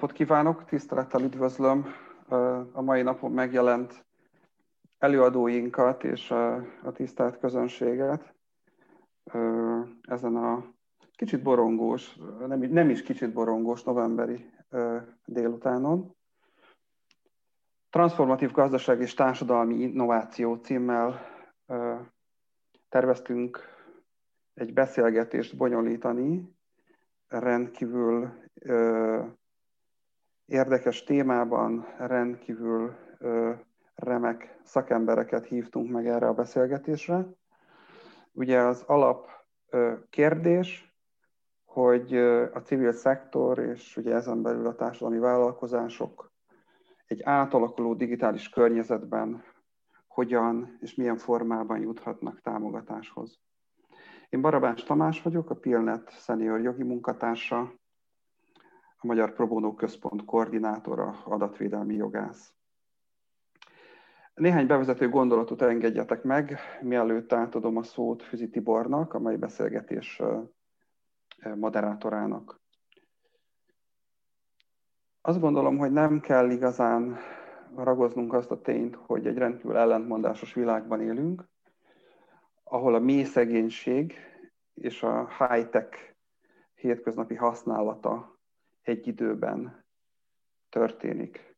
napot kívánok, tisztelettel üdvözlöm a mai napon megjelent előadóinkat és a tisztelt közönséget ezen a kicsit borongós, nem, is kicsit borongós novemberi délutánon. Transformatív gazdaság és társadalmi innováció címmel terveztünk egy beszélgetést bonyolítani, rendkívül érdekes témában, rendkívül remek szakembereket hívtunk meg erre a beszélgetésre. Ugye az alap kérdés, hogy a civil szektor és ugye ezen belül a társadalmi vállalkozások egy átalakuló digitális környezetben hogyan és milyen formában juthatnak támogatáshoz. Én Barabás Tamás vagyok, a Pilnet senior jogi munkatársa, a Magyar Probónó Központ koordinátora, adatvédelmi jogász. Néhány bevezető gondolatot engedjetek meg, mielőtt átadom a szót Füzi Tibornak, amely beszélgetés moderátorának. Azt gondolom, hogy nem kell igazán ragoznunk azt a tényt, hogy egy rendkívül ellentmondásos világban élünk, ahol a mély szegénység és a high-tech hétköznapi használata egy időben történik.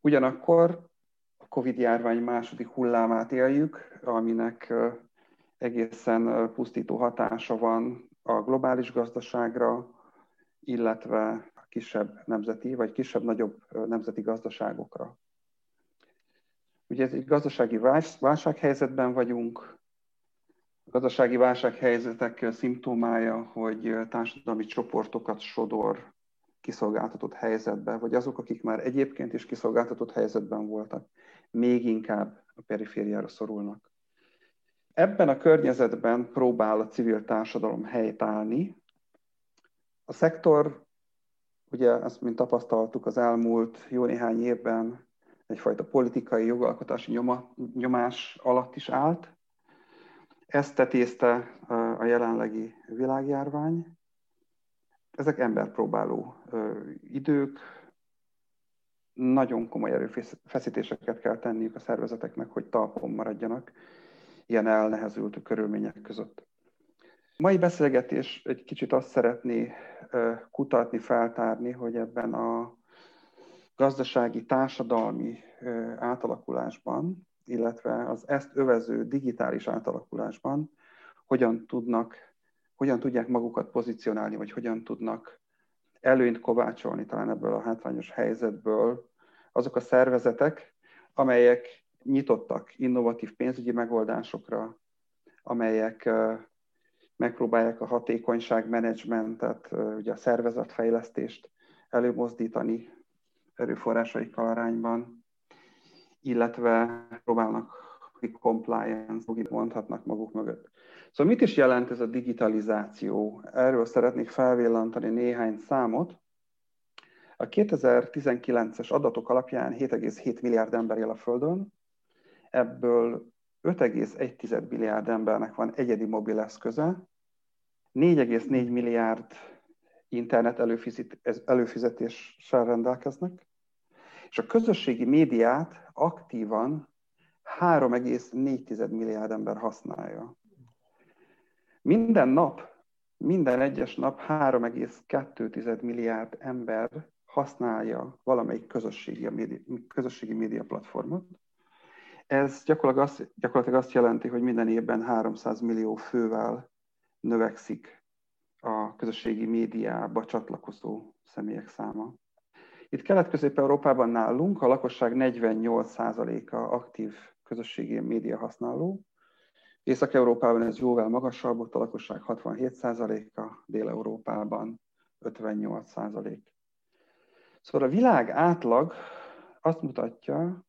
Ugyanakkor a Covid-járvány második hullámát éljük, aminek egészen pusztító hatása van a globális gazdaságra, illetve a kisebb nemzeti, vagy kisebb-nagyobb nemzeti gazdaságokra. Ugye egy gazdasági válsághelyzetben vagyunk, a gazdasági válsághelyzetek szimptomája, hogy társadalmi csoportokat sodor kiszolgáltatott helyzetbe, vagy azok, akik már egyébként is kiszolgáltatott helyzetben voltak, még inkább a perifériára szorulnak. Ebben a környezetben próbál a civil társadalom helytállni. A szektor, ugye ezt mint tapasztaltuk az elmúlt jó néhány évben, egyfajta politikai jogalkotási nyoma, nyomás alatt is állt, ezt tetézte a jelenlegi világjárvány. Ezek emberpróbáló idők, nagyon komoly erőfeszítéseket kell tenniük a szervezeteknek, hogy talpon maradjanak ilyen elnehezült körülmények között. A mai beszélgetés egy kicsit azt szeretné kutatni, feltárni, hogy ebben a gazdasági, társadalmi átalakulásban illetve az ezt övező digitális átalakulásban hogyan tudnak, hogyan tudják magukat pozícionálni, vagy hogyan tudnak előnyt kovácsolni talán ebből a hátrányos helyzetből azok a szervezetek, amelyek nyitottak innovatív pénzügyi megoldásokra, amelyek megpróbálják a hatékonyság menedzsmentet, ugye a szervezetfejlesztést előmozdítani erőforrásaikkal arányban, illetve próbálnak compliance, mondhatnak maguk mögött. Szóval mit is jelent ez a digitalizáció? Erről szeretnék felvillantani néhány számot. A 2019-es adatok alapján 7,7 milliárd ember él a Földön, ebből 5,1 milliárd embernek van egyedi mobil eszköze, 4,4 milliárd internet előfizetéssel rendelkeznek, és a közösségi médiát aktívan 3,4 milliárd ember használja. Minden nap, minden egyes nap 3,2 milliárd ember használja valamelyik közösségi, média, közösségi média platformot. Ez gyakorlatilag azt, gyakorlatilag azt jelenti, hogy minden évben 300 millió fővel növekszik a közösségi médiába csatlakozó személyek száma. Itt Kelet-Közép-Európában nálunk a lakosság 48%-a aktív közösségi média használó. Észak-Európában ez jóval magasabb, ott a lakosság 67%-a, Dél-Európában 58%. Szóval a világ átlag azt mutatja,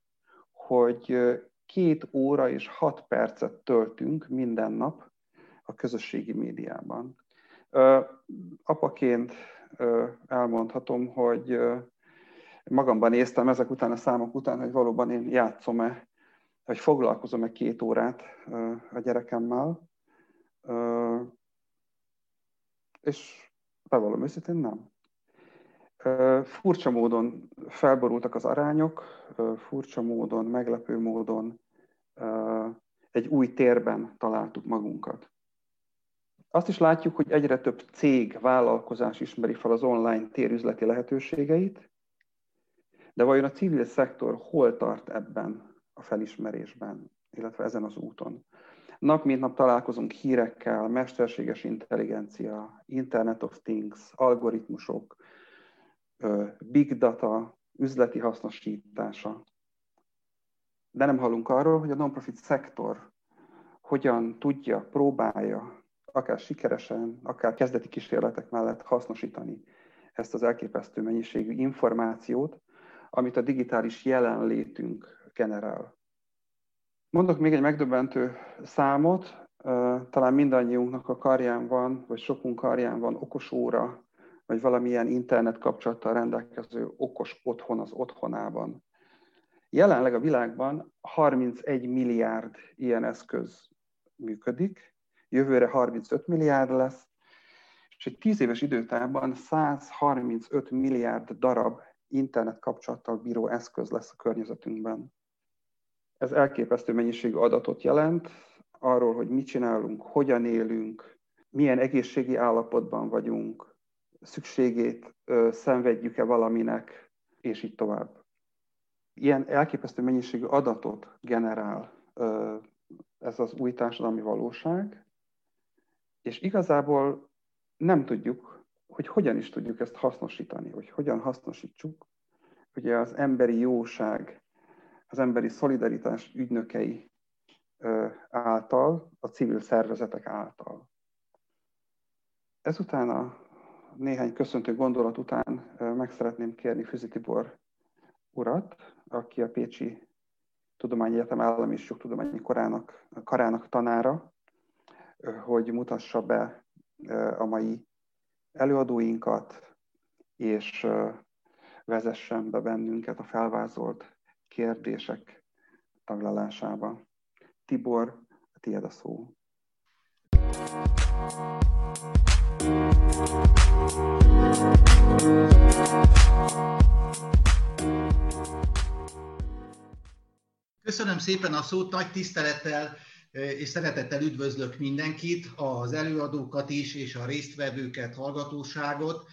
hogy két óra és hat percet töltünk minden nap a közösségi médiában. Apaként elmondhatom, hogy magamban néztem ezek után a számok után, hogy valóban én játszom-e, vagy foglalkozom-e két órát a gyerekemmel, és bevallom őszintén nem. Furcsa módon felborultak az arányok, furcsa módon, meglepő módon egy új térben találtuk magunkat. Azt is látjuk, hogy egyre több cég, vállalkozás ismeri fel az online térüzleti lehetőségeit, de vajon a civil szektor hol tart ebben a felismerésben, illetve ezen az úton? Nap mint nap találkozunk hírekkel, mesterséges intelligencia, Internet of Things, algoritmusok, big data, üzleti hasznosítása. De nem hallunk arról, hogy a non-profit szektor hogyan tudja, próbálja, akár sikeresen, akár kezdeti kísérletek mellett hasznosítani ezt az elképesztő mennyiségű információt, amit a digitális jelenlétünk generál. Mondok még egy megdöbbentő számot, talán mindannyiunknak a karján van, vagy sokunk karján van okos óra, vagy valamilyen internet kapcsolattal rendelkező okos otthon az otthonában. Jelenleg a világban 31 milliárd ilyen eszköz működik, jövőre 35 milliárd lesz, és egy 10 éves időtában 135 milliárd darab internet kapcsolattal bíró eszköz lesz a környezetünkben. Ez elképesztő mennyiségű adatot jelent arról, hogy mit csinálunk, hogyan élünk, milyen egészségi állapotban vagyunk, szükségét ö, szenvedjük-e valaminek, és így tovább. Ilyen elképesztő mennyiségű adatot generál ö, ez az új társadalmi valóság, és igazából nem tudjuk, hogy hogyan is tudjuk ezt hasznosítani, hogy hogyan hasznosítsuk. Ugye az emberi jóság, az emberi szolidaritás ügynökei által, a civil szervezetek által. Ezután a néhány köszöntő gondolat után meg szeretném kérni Füzi Tibor urat, aki a Pécsi Tudományi Egyetem Állami és Jogtudományi Korának, Karának tanára, hogy mutassa be a mai előadóinkat, és vezessen be bennünket a felvázolt kérdések taglalásába. Tibor, tiéd a szó. Köszönöm szépen a szót, nagy tisztelettel és szeretettel üdvözlök mindenkit, az előadókat is, és a résztvevőket, hallgatóságot.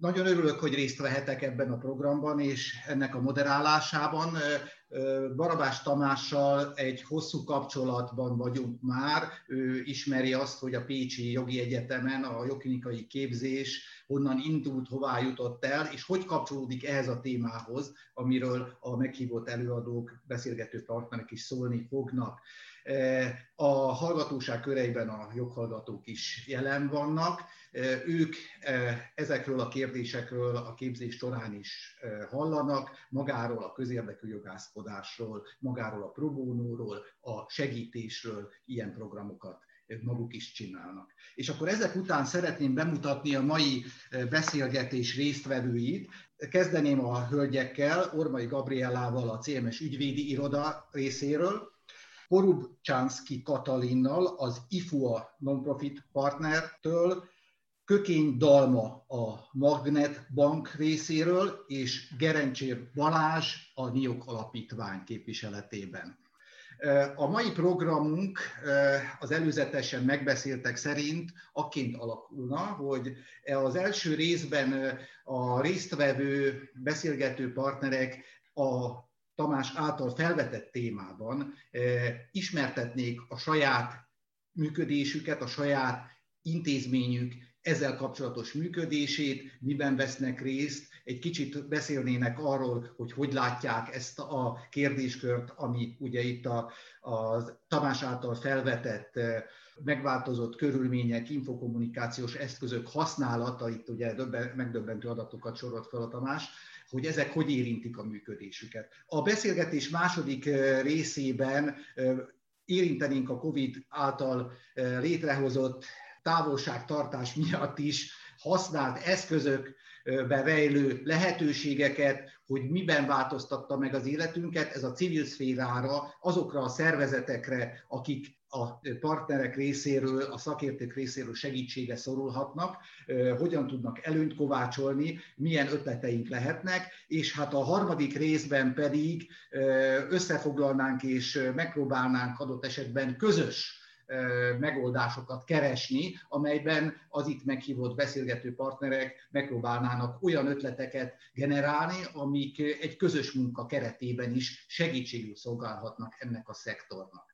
Nagyon örülök, hogy részt vehetek ebben a programban és ennek a moderálásában. Barabás Tamással egy hosszú kapcsolatban vagyunk már. Ő ismeri azt, hogy a Pécsi Jogi Egyetemen a jogklinikai képzés honnan indult, hová jutott el, és hogy kapcsolódik ehhez a témához, amiről a meghívott előadók, beszélgető partnerek is szólni fognak. A hallgatóság köreiben a joghallgatók is jelen vannak. Ők ezekről a kérdésekről a képzés során is hallanak, magáról a közérdekű jogászkodásról, magáról a probónóról, a segítésről ilyen programokat maguk is csinálnak. És akkor ezek után szeretném bemutatni a mai beszélgetés résztvevőit. Kezdeném a hölgyekkel, Ormai Gabriellával a CMS ügyvédi iroda részéről, Porubcsánszki Katalinnal, az IFUA Nonprofit Partnertől, Kökény Dalma a Magnet Bank részéről, és Gerencsér Balázs a NIOK Alapítvány képviseletében. A mai programunk az előzetesen megbeszéltek szerint akként alakulna, hogy az első részben a résztvevő beszélgető partnerek a Tamás által felvetett témában ismertetnék a saját működésüket, a saját intézményük ezzel kapcsolatos működését, miben vesznek részt, egy kicsit beszélnének arról, hogy hogy látják ezt a kérdéskört, ami ugye itt a, a Tamás által felvetett megváltozott körülmények, infokommunikációs eszközök használata, itt ugye megdöbbentő adatokat sorolt fel a Tamás, hogy ezek hogy érintik a működésüket. A beszélgetés második részében érintenénk a COVID által létrehozott távolságtartás miatt is használt eszközökbe rejlő lehetőségeket, hogy miben változtatta meg az életünket, ez a civil szférára, azokra a szervezetekre, akik a partnerek részéről, a szakértők részéről segítsége szorulhatnak, hogyan tudnak előnyt kovácsolni, milyen ötleteink lehetnek, és hát a harmadik részben pedig összefoglalnánk és megpróbálnánk adott esetben közös megoldásokat keresni, amelyben az itt meghívott beszélgető partnerek megpróbálnának olyan ötleteket generálni, amik egy közös munka keretében is segítségül szolgálhatnak ennek a szektornak.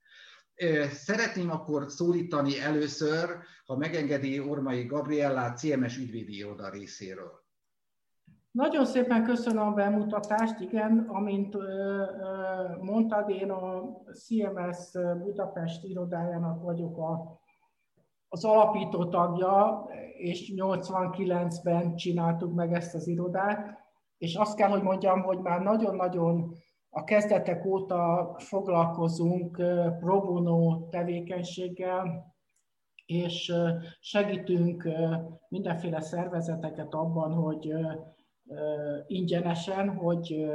Szeretném akkor szólítani először, ha megengedi Ormai Gabriellát, CMS ügyvédi iroda részéről. Nagyon szépen köszönöm a bemutatást, igen, amint mondtad, én a CMS Budapest irodájának vagyok a, az alapító tagja, és 89-ben csináltuk meg ezt az irodát, és azt kell, hogy mondjam, hogy már nagyon-nagyon a kezdetek óta foglalkozunk pro bono tevékenységgel, és segítünk mindenféle szervezeteket abban, hogy ingyenesen, hogy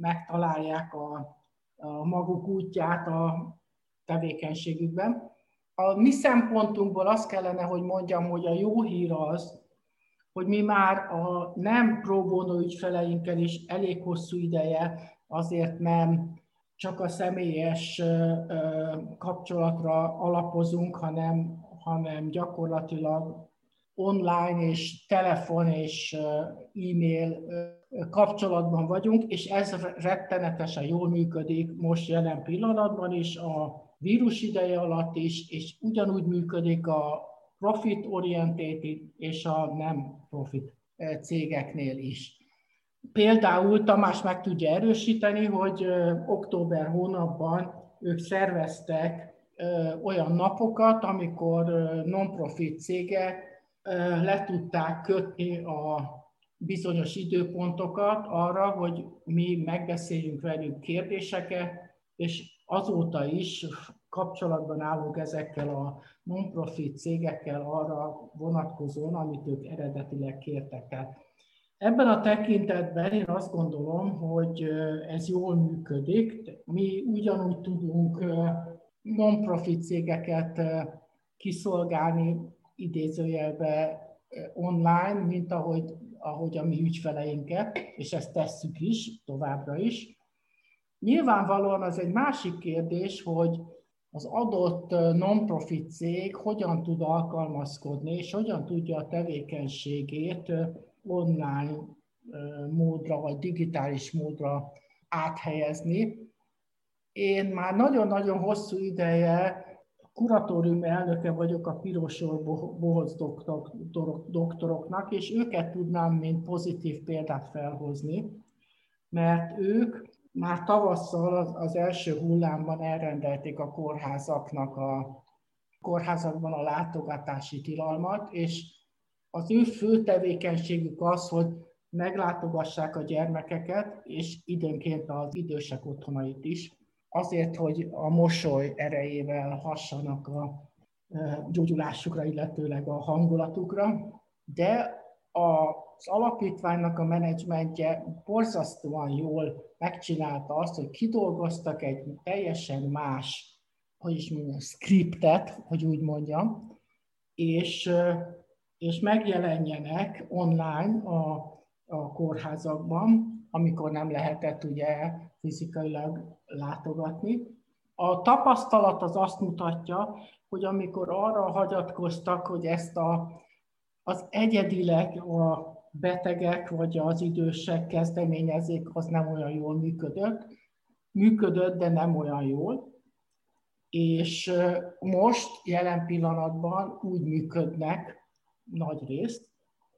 megtalálják a, a maguk útját a tevékenységükben. A mi szempontunkból azt kellene, hogy mondjam, hogy a jó hír az, hogy mi már a nem pro bono ügyfeleinkkel is elég hosszú ideje azért nem csak a személyes kapcsolatra alapozunk, hanem, hanem gyakorlatilag online és telefon és e-mail kapcsolatban vagyunk, és ez rettenetesen jól működik most jelen pillanatban is, a vírus ideje alatt is, és ugyanúgy működik a profit oriented és a nem profit cégeknél is. Például Tamás meg tudja erősíteni, hogy október hónapban ők szerveztek olyan napokat, amikor non-profit cégek le tudták kötni a bizonyos időpontokat arra, hogy mi megbeszéljünk velük kérdéseket, és azóta is kapcsolatban állunk ezekkel a non-profit cégekkel arra vonatkozóan, amit ők eredetileg kértek. Tehát ebben a tekintetben én azt gondolom, hogy ez jól működik. Mi ugyanúgy tudunk non-profit cégeket kiszolgálni idézőjelbe online, mint ahogy, ahogy a mi ügyfeleinket, és ezt tesszük is, továbbra is. Nyilvánvalóan az egy másik kérdés, hogy az adott non-profit cég hogyan tud alkalmazkodni, és hogyan tudja a tevékenységét online módra, vagy digitális módra áthelyezni. Én már nagyon-nagyon hosszú ideje kuratórium elnöke vagyok a Pirosor doktorok, doktoroknak, és őket tudnám, mint pozitív példát felhozni, mert ők már tavasszal az, az első hullámban elrendelték a kórházaknak a kórházakban a látogatási tilalmat, és az ő fő tevékenységük az, hogy meglátogassák a gyermekeket, és időnként az idősek otthonait is, azért, hogy a mosoly erejével hassanak a gyógyulásukra, illetőleg a hangulatukra, de az alapítványnak a menedzsmentje borzasztóan jól megcsinálta azt, hogy kidolgoztak egy teljesen más, hogy is mondjam, scriptet, hogy úgy mondjam, és, és megjelenjenek online a, a kórházakban, amikor nem lehetett ugye fizikailag látogatni. A tapasztalat az azt mutatja, hogy amikor arra hagyatkoztak, hogy ezt a, az egyedileg a betegek vagy az idősek kezdeményezék, az nem olyan jól működött. Működött, de nem olyan jól. És most, jelen pillanatban úgy működnek nagy részt,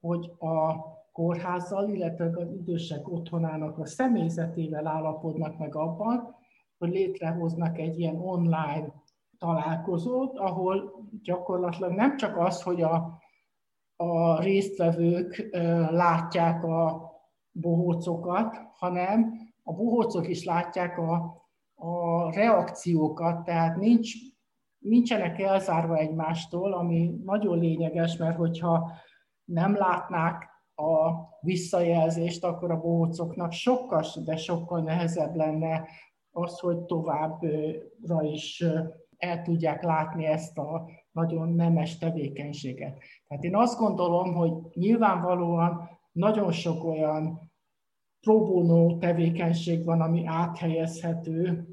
hogy a kórházzal, illetve az idősek otthonának a személyzetével állapodnak meg abban, hogy létrehoznak egy ilyen online találkozót, ahol gyakorlatilag nem csak az, hogy a, a résztvevők látják a bohócokat, hanem a bohócok is látják a, a reakciókat, tehát nincs, nincsenek elzárva egymástól, ami nagyon lényeges, mert hogyha nem látnák a visszajelzést, akkor a bohócoknak sokkal, de sokkal nehezebb lenne az, hogy továbbra is el tudják látni ezt a nagyon nemes tevékenységet. Tehát én azt gondolom, hogy nyilvánvalóan nagyon sok olyan próbónó tevékenység van, ami áthelyezhető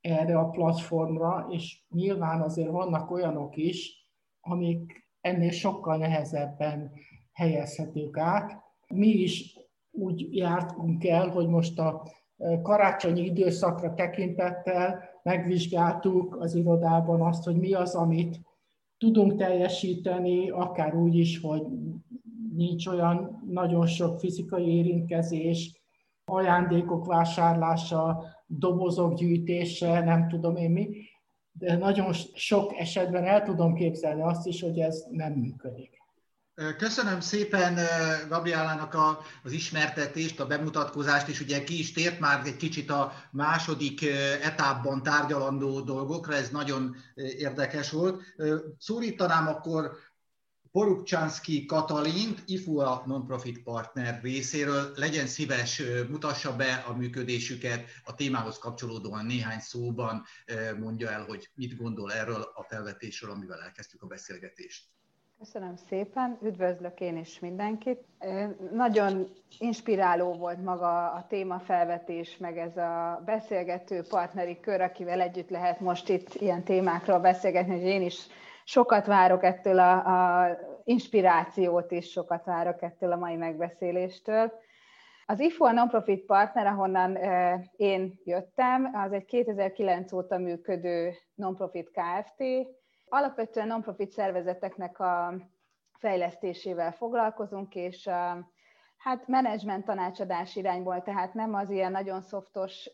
erre a platformra, és nyilván azért vannak olyanok is, amik ennél sokkal nehezebben helyezhetők át. Mi is úgy jártunk el, hogy most a karácsonyi időszakra tekintettel megvizsgáltuk az irodában azt, hogy mi az, amit tudunk teljesíteni, akár úgy is, hogy nincs olyan nagyon sok fizikai érintkezés, ajándékok vásárlása, dobozok gyűjtése, nem tudom én mi, de nagyon sok esetben el tudom képzelni azt is, hogy ez nem működik. Köszönöm szépen Gabriálának az ismertetést, a bemutatkozást, és ugye ki is tért már egy kicsit a második etapban tárgyalandó dolgokra, ez nagyon érdekes volt. Szólítanám akkor Porukcsánszki Katalint, IFUA Nonprofit Partner részéről. Legyen szíves, mutassa be a működésüket, a témához kapcsolódóan néhány szóban mondja el, hogy mit gondol erről a felvetésről, amivel elkezdtük a beszélgetést. Köszönöm szépen, üdvözlök én is mindenkit. Nagyon inspiráló volt maga a témafelvetés, meg ez a beszélgető partneri kör, akivel együtt lehet most itt ilyen témákról beszélgetni, hogy én is sokat várok ettől a, a inspirációt is, sokat várok ettől a mai megbeszéléstől. Az IFO a non-profit partner, ahonnan én jöttem, az egy 2009 óta működő non-profit Kft. Alapvetően non-profit szervezeteknek a fejlesztésével foglalkozunk, és hát menedzsment tanácsadás irányból, tehát nem az ilyen nagyon szoftos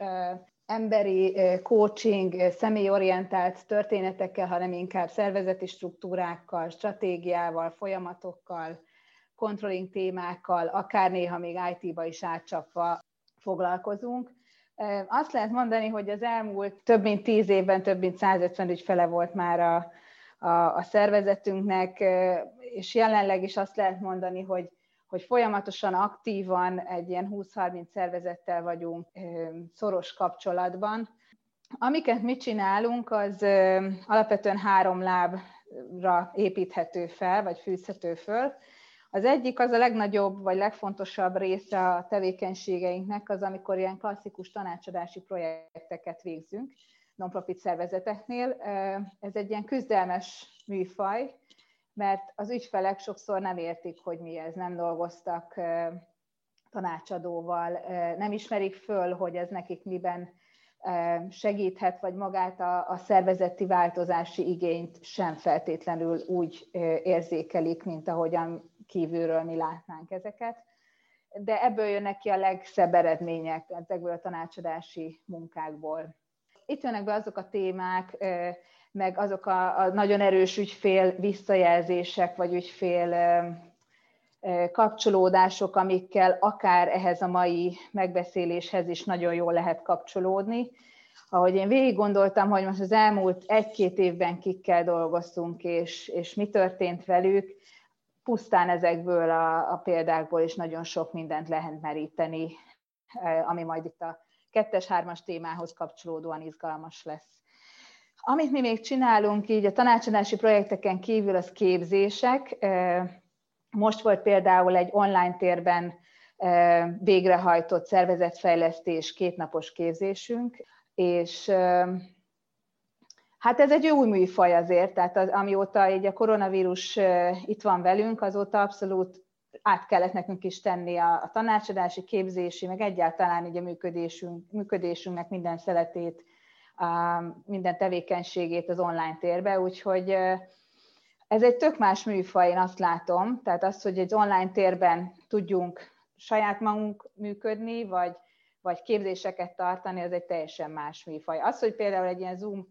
emberi coaching, személyorientált történetekkel, hanem inkább szervezeti struktúrákkal, stratégiával, folyamatokkal, controlling témákkal, akár néha még IT-ba is átcsapva foglalkozunk. Azt lehet mondani, hogy az elmúlt több mint tíz évben több mint 150 ügyfele volt már a, a, a szervezetünknek, és jelenleg is azt lehet mondani, hogy hogy folyamatosan aktívan egy ilyen 20-30 szervezettel vagyunk szoros kapcsolatban. Amiket mi csinálunk, az alapvetően három lábra építhető fel, vagy fűzhető föl. Az egyik az a legnagyobb, vagy legfontosabb része a tevékenységeinknek, az amikor ilyen klasszikus tanácsadási projekteket végzünk non-profit szervezeteknél. Ez egy ilyen küzdelmes műfaj, mert az ügyfelek sokszor nem értik, hogy mi ez, nem dolgoztak tanácsadóval, nem ismerik föl, hogy ez nekik miben segíthet, vagy magát a, szervezeti változási igényt sem feltétlenül úgy érzékelik, mint ahogyan kívülről mi látnánk ezeket. De ebből jönnek ki a legszebb eredmények ezekből a tanácsadási munkákból. Itt jönnek be azok a témák, meg azok a, a nagyon erős ügyfél visszajelzések, vagy ügyfél kapcsolódások, amikkel akár ehhez a mai megbeszéléshez is nagyon jól lehet kapcsolódni. Ahogy én végig gondoltam, hogy most az elmúlt egy-két évben kikkel dolgoztunk, és, és mi történt velük, pusztán ezekből a, a példákból is nagyon sok mindent lehet meríteni, ami majd itt a kettes-hármas témához kapcsolódóan izgalmas lesz. Amit mi még csinálunk így a tanácsadási projekteken kívül, az képzések. Most volt például egy online térben végrehajtott szervezetfejlesztés kétnapos képzésünk, és hát ez egy új műfaj azért, tehát az, amióta így a koronavírus itt van velünk, azóta abszolút át kellett nekünk is tenni a, a tanácsadási, képzési, meg egyáltalán így a működésünk, működésünknek minden szeletét minden tevékenységét az online térbe, úgyhogy ez egy tök más műfaj, én azt látom, tehát az, hogy egy online térben tudjunk saját magunk működni, vagy, vagy képzéseket tartani, az egy teljesen más műfaj. Az, hogy például egy ilyen Zoom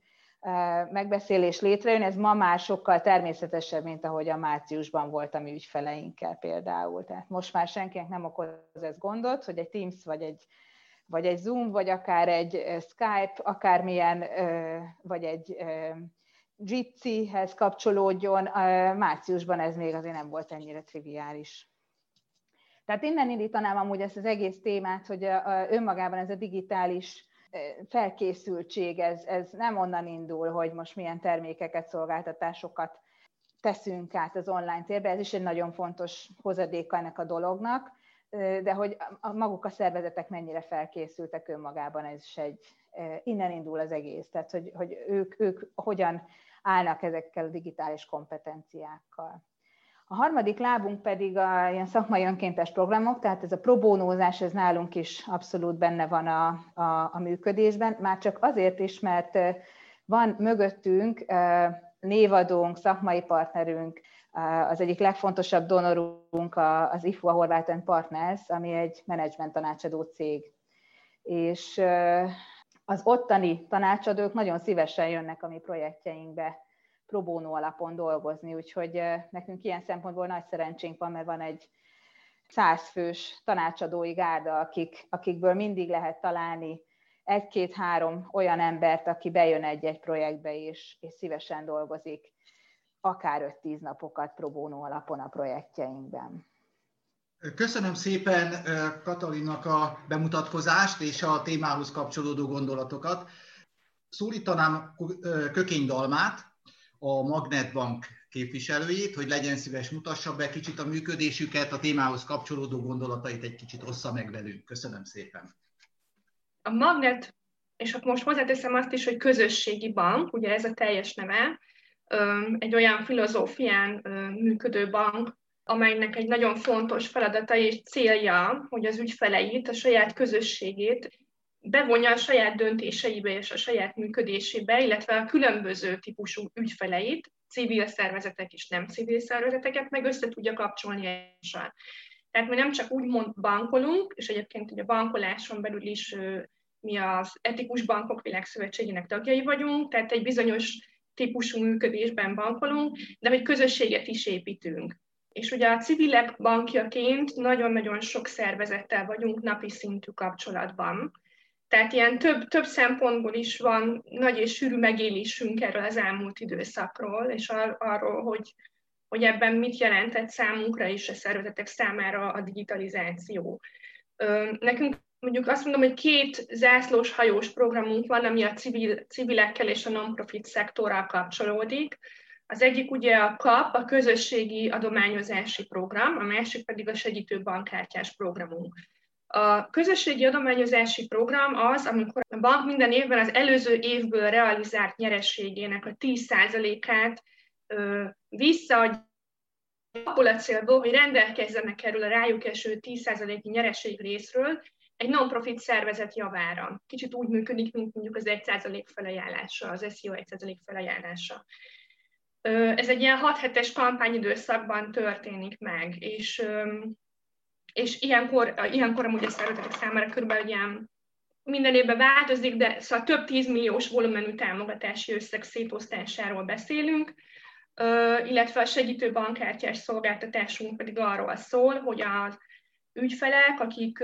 megbeszélés létrejön, ez ma már sokkal természetesebb, mint ahogy a márciusban volt a mi ügyfeleinkkel például. Tehát most már senkinek nem okoz ez gondot, hogy egy Teams vagy egy vagy egy Zoom, vagy akár egy Skype, akármilyen, vagy egy Jitsi-hez kapcsolódjon. Márciusban ez még azért nem volt ennyire triviális. Tehát innen indítanám amúgy ezt az egész témát, hogy önmagában ez a digitális felkészültség, ez, ez nem onnan indul, hogy most milyen termékeket, szolgáltatásokat teszünk át az online térbe, ez is egy nagyon fontos hozadéka ennek a dolognak, de hogy maguk a szervezetek mennyire felkészültek önmagában, ez is egy, innen indul az egész, tehát hogy, hogy ők, ők hogyan állnak ezekkel a digitális kompetenciákkal. A harmadik lábunk pedig a ilyen szakmai önkéntes programok, tehát ez a probónózás, ez nálunk is abszolút benne van a, a, a működésben, már csak azért is, mert van mögöttünk névadónk, szakmai partnerünk, az egyik legfontosabb donorunk az IFU, a Horváth Partners, ami egy menedzsment tanácsadó cég. És az ottani tanácsadók nagyon szívesen jönnek a mi projektjeinkbe pro bono alapon dolgozni, úgyhogy nekünk ilyen szempontból nagy szerencsénk van, mert van egy százfős tanácsadói gárda, akik, akikből mindig lehet találni egy-két-három olyan embert, aki bejön egy-egy projektbe és, és szívesen dolgozik, akár 5-10 napokat pro alapon a projektjeinkben. Köszönöm szépen Katalinak a bemutatkozást és a témához kapcsolódó gondolatokat. Szólítanám Kökény Dalmát, a Magnetbank képviselőjét, hogy legyen szíves, mutassa be kicsit a működésüket, a témához kapcsolódó gondolatait egy kicsit ossza meg velünk. Köszönöm szépen. A Magnet, és akkor most hozzáteszem azt is, hogy közösségi bank, ugye ez a teljes neve, egy olyan filozófián működő bank, amelynek egy nagyon fontos feladata és célja, hogy az ügyfeleit, a saját közösségét bevonja a saját döntéseibe és a saját működésébe, illetve a különböző típusú ügyfeleit, civil szervezetek és nem civil szervezeteket, meg össze tudja kapcsolni egymással. Tehát mi nem csak úgy bankolunk, és egyébként ugye a bankoláson belül is mi az Etikus Bankok Világszövetségének tagjai vagyunk, tehát egy bizonyos típusú működésben bankolunk, de hogy közösséget is építünk. És ugye a civilek bankjaként nagyon-nagyon sok szervezettel vagyunk napi szintű kapcsolatban. Tehát ilyen több, több szempontból is van nagy és sűrű megélésünk erről az elmúlt időszakról, és ar- arról, hogy, hogy ebben mit jelentett számunkra és a szervezetek számára a digitalizáció. Nekünk mondjuk azt mondom, hogy két zászlós hajós programunk van, ami a civil, civilekkel és a non-profit szektorral kapcsolódik. Az egyik ugye a KAP, a közösségi adományozási program, a másik pedig a segítő bankkártyás programunk. A közösségi adományozási program az, amikor a bank minden évben az előző évből realizált nyerességének a 10%-át visszaadja abból a célból, hogy rendelkezzenek erről a rájuk eső 10%-i nyereség részről egy non-profit szervezet javára. Kicsit úgy működik, mint mondjuk az 1% felajánlása, az SEO 1% felajánlása. Ez egy ilyen 6 hetes kampányidőszakban történik meg, és és ilyenkor, ilyenkor amúgy a szervezetek számára körülbelül ilyen minden évben változik, de szóval több tízmilliós volumenű támogatási összeg szétosztásáról beszélünk, illetve a segítő bankkártyás szolgáltatásunk pedig arról szól, hogy az ügyfelek, akik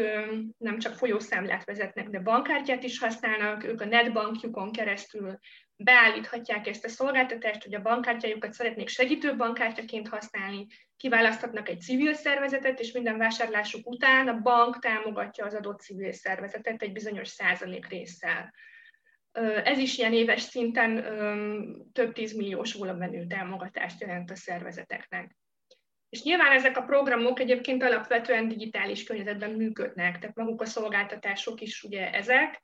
nem csak folyószámlát vezetnek, de bankkártyát is használnak, ők a netbankjukon keresztül beállíthatják ezt a szolgáltatást, hogy a bankkártyájukat szeretnék segítő bankkártyaként használni, kiválaszthatnak egy civil szervezetet, és minden vásárlásuk után a bank támogatja az adott civil szervezetet egy bizonyos százalék résszel. Ez is ilyen éves szinten több tízmilliós volumenű támogatást jelent a szervezeteknek. És nyilván ezek a programok egyébként alapvetően digitális környezetben működnek, tehát maguk a szolgáltatások is ugye ezek,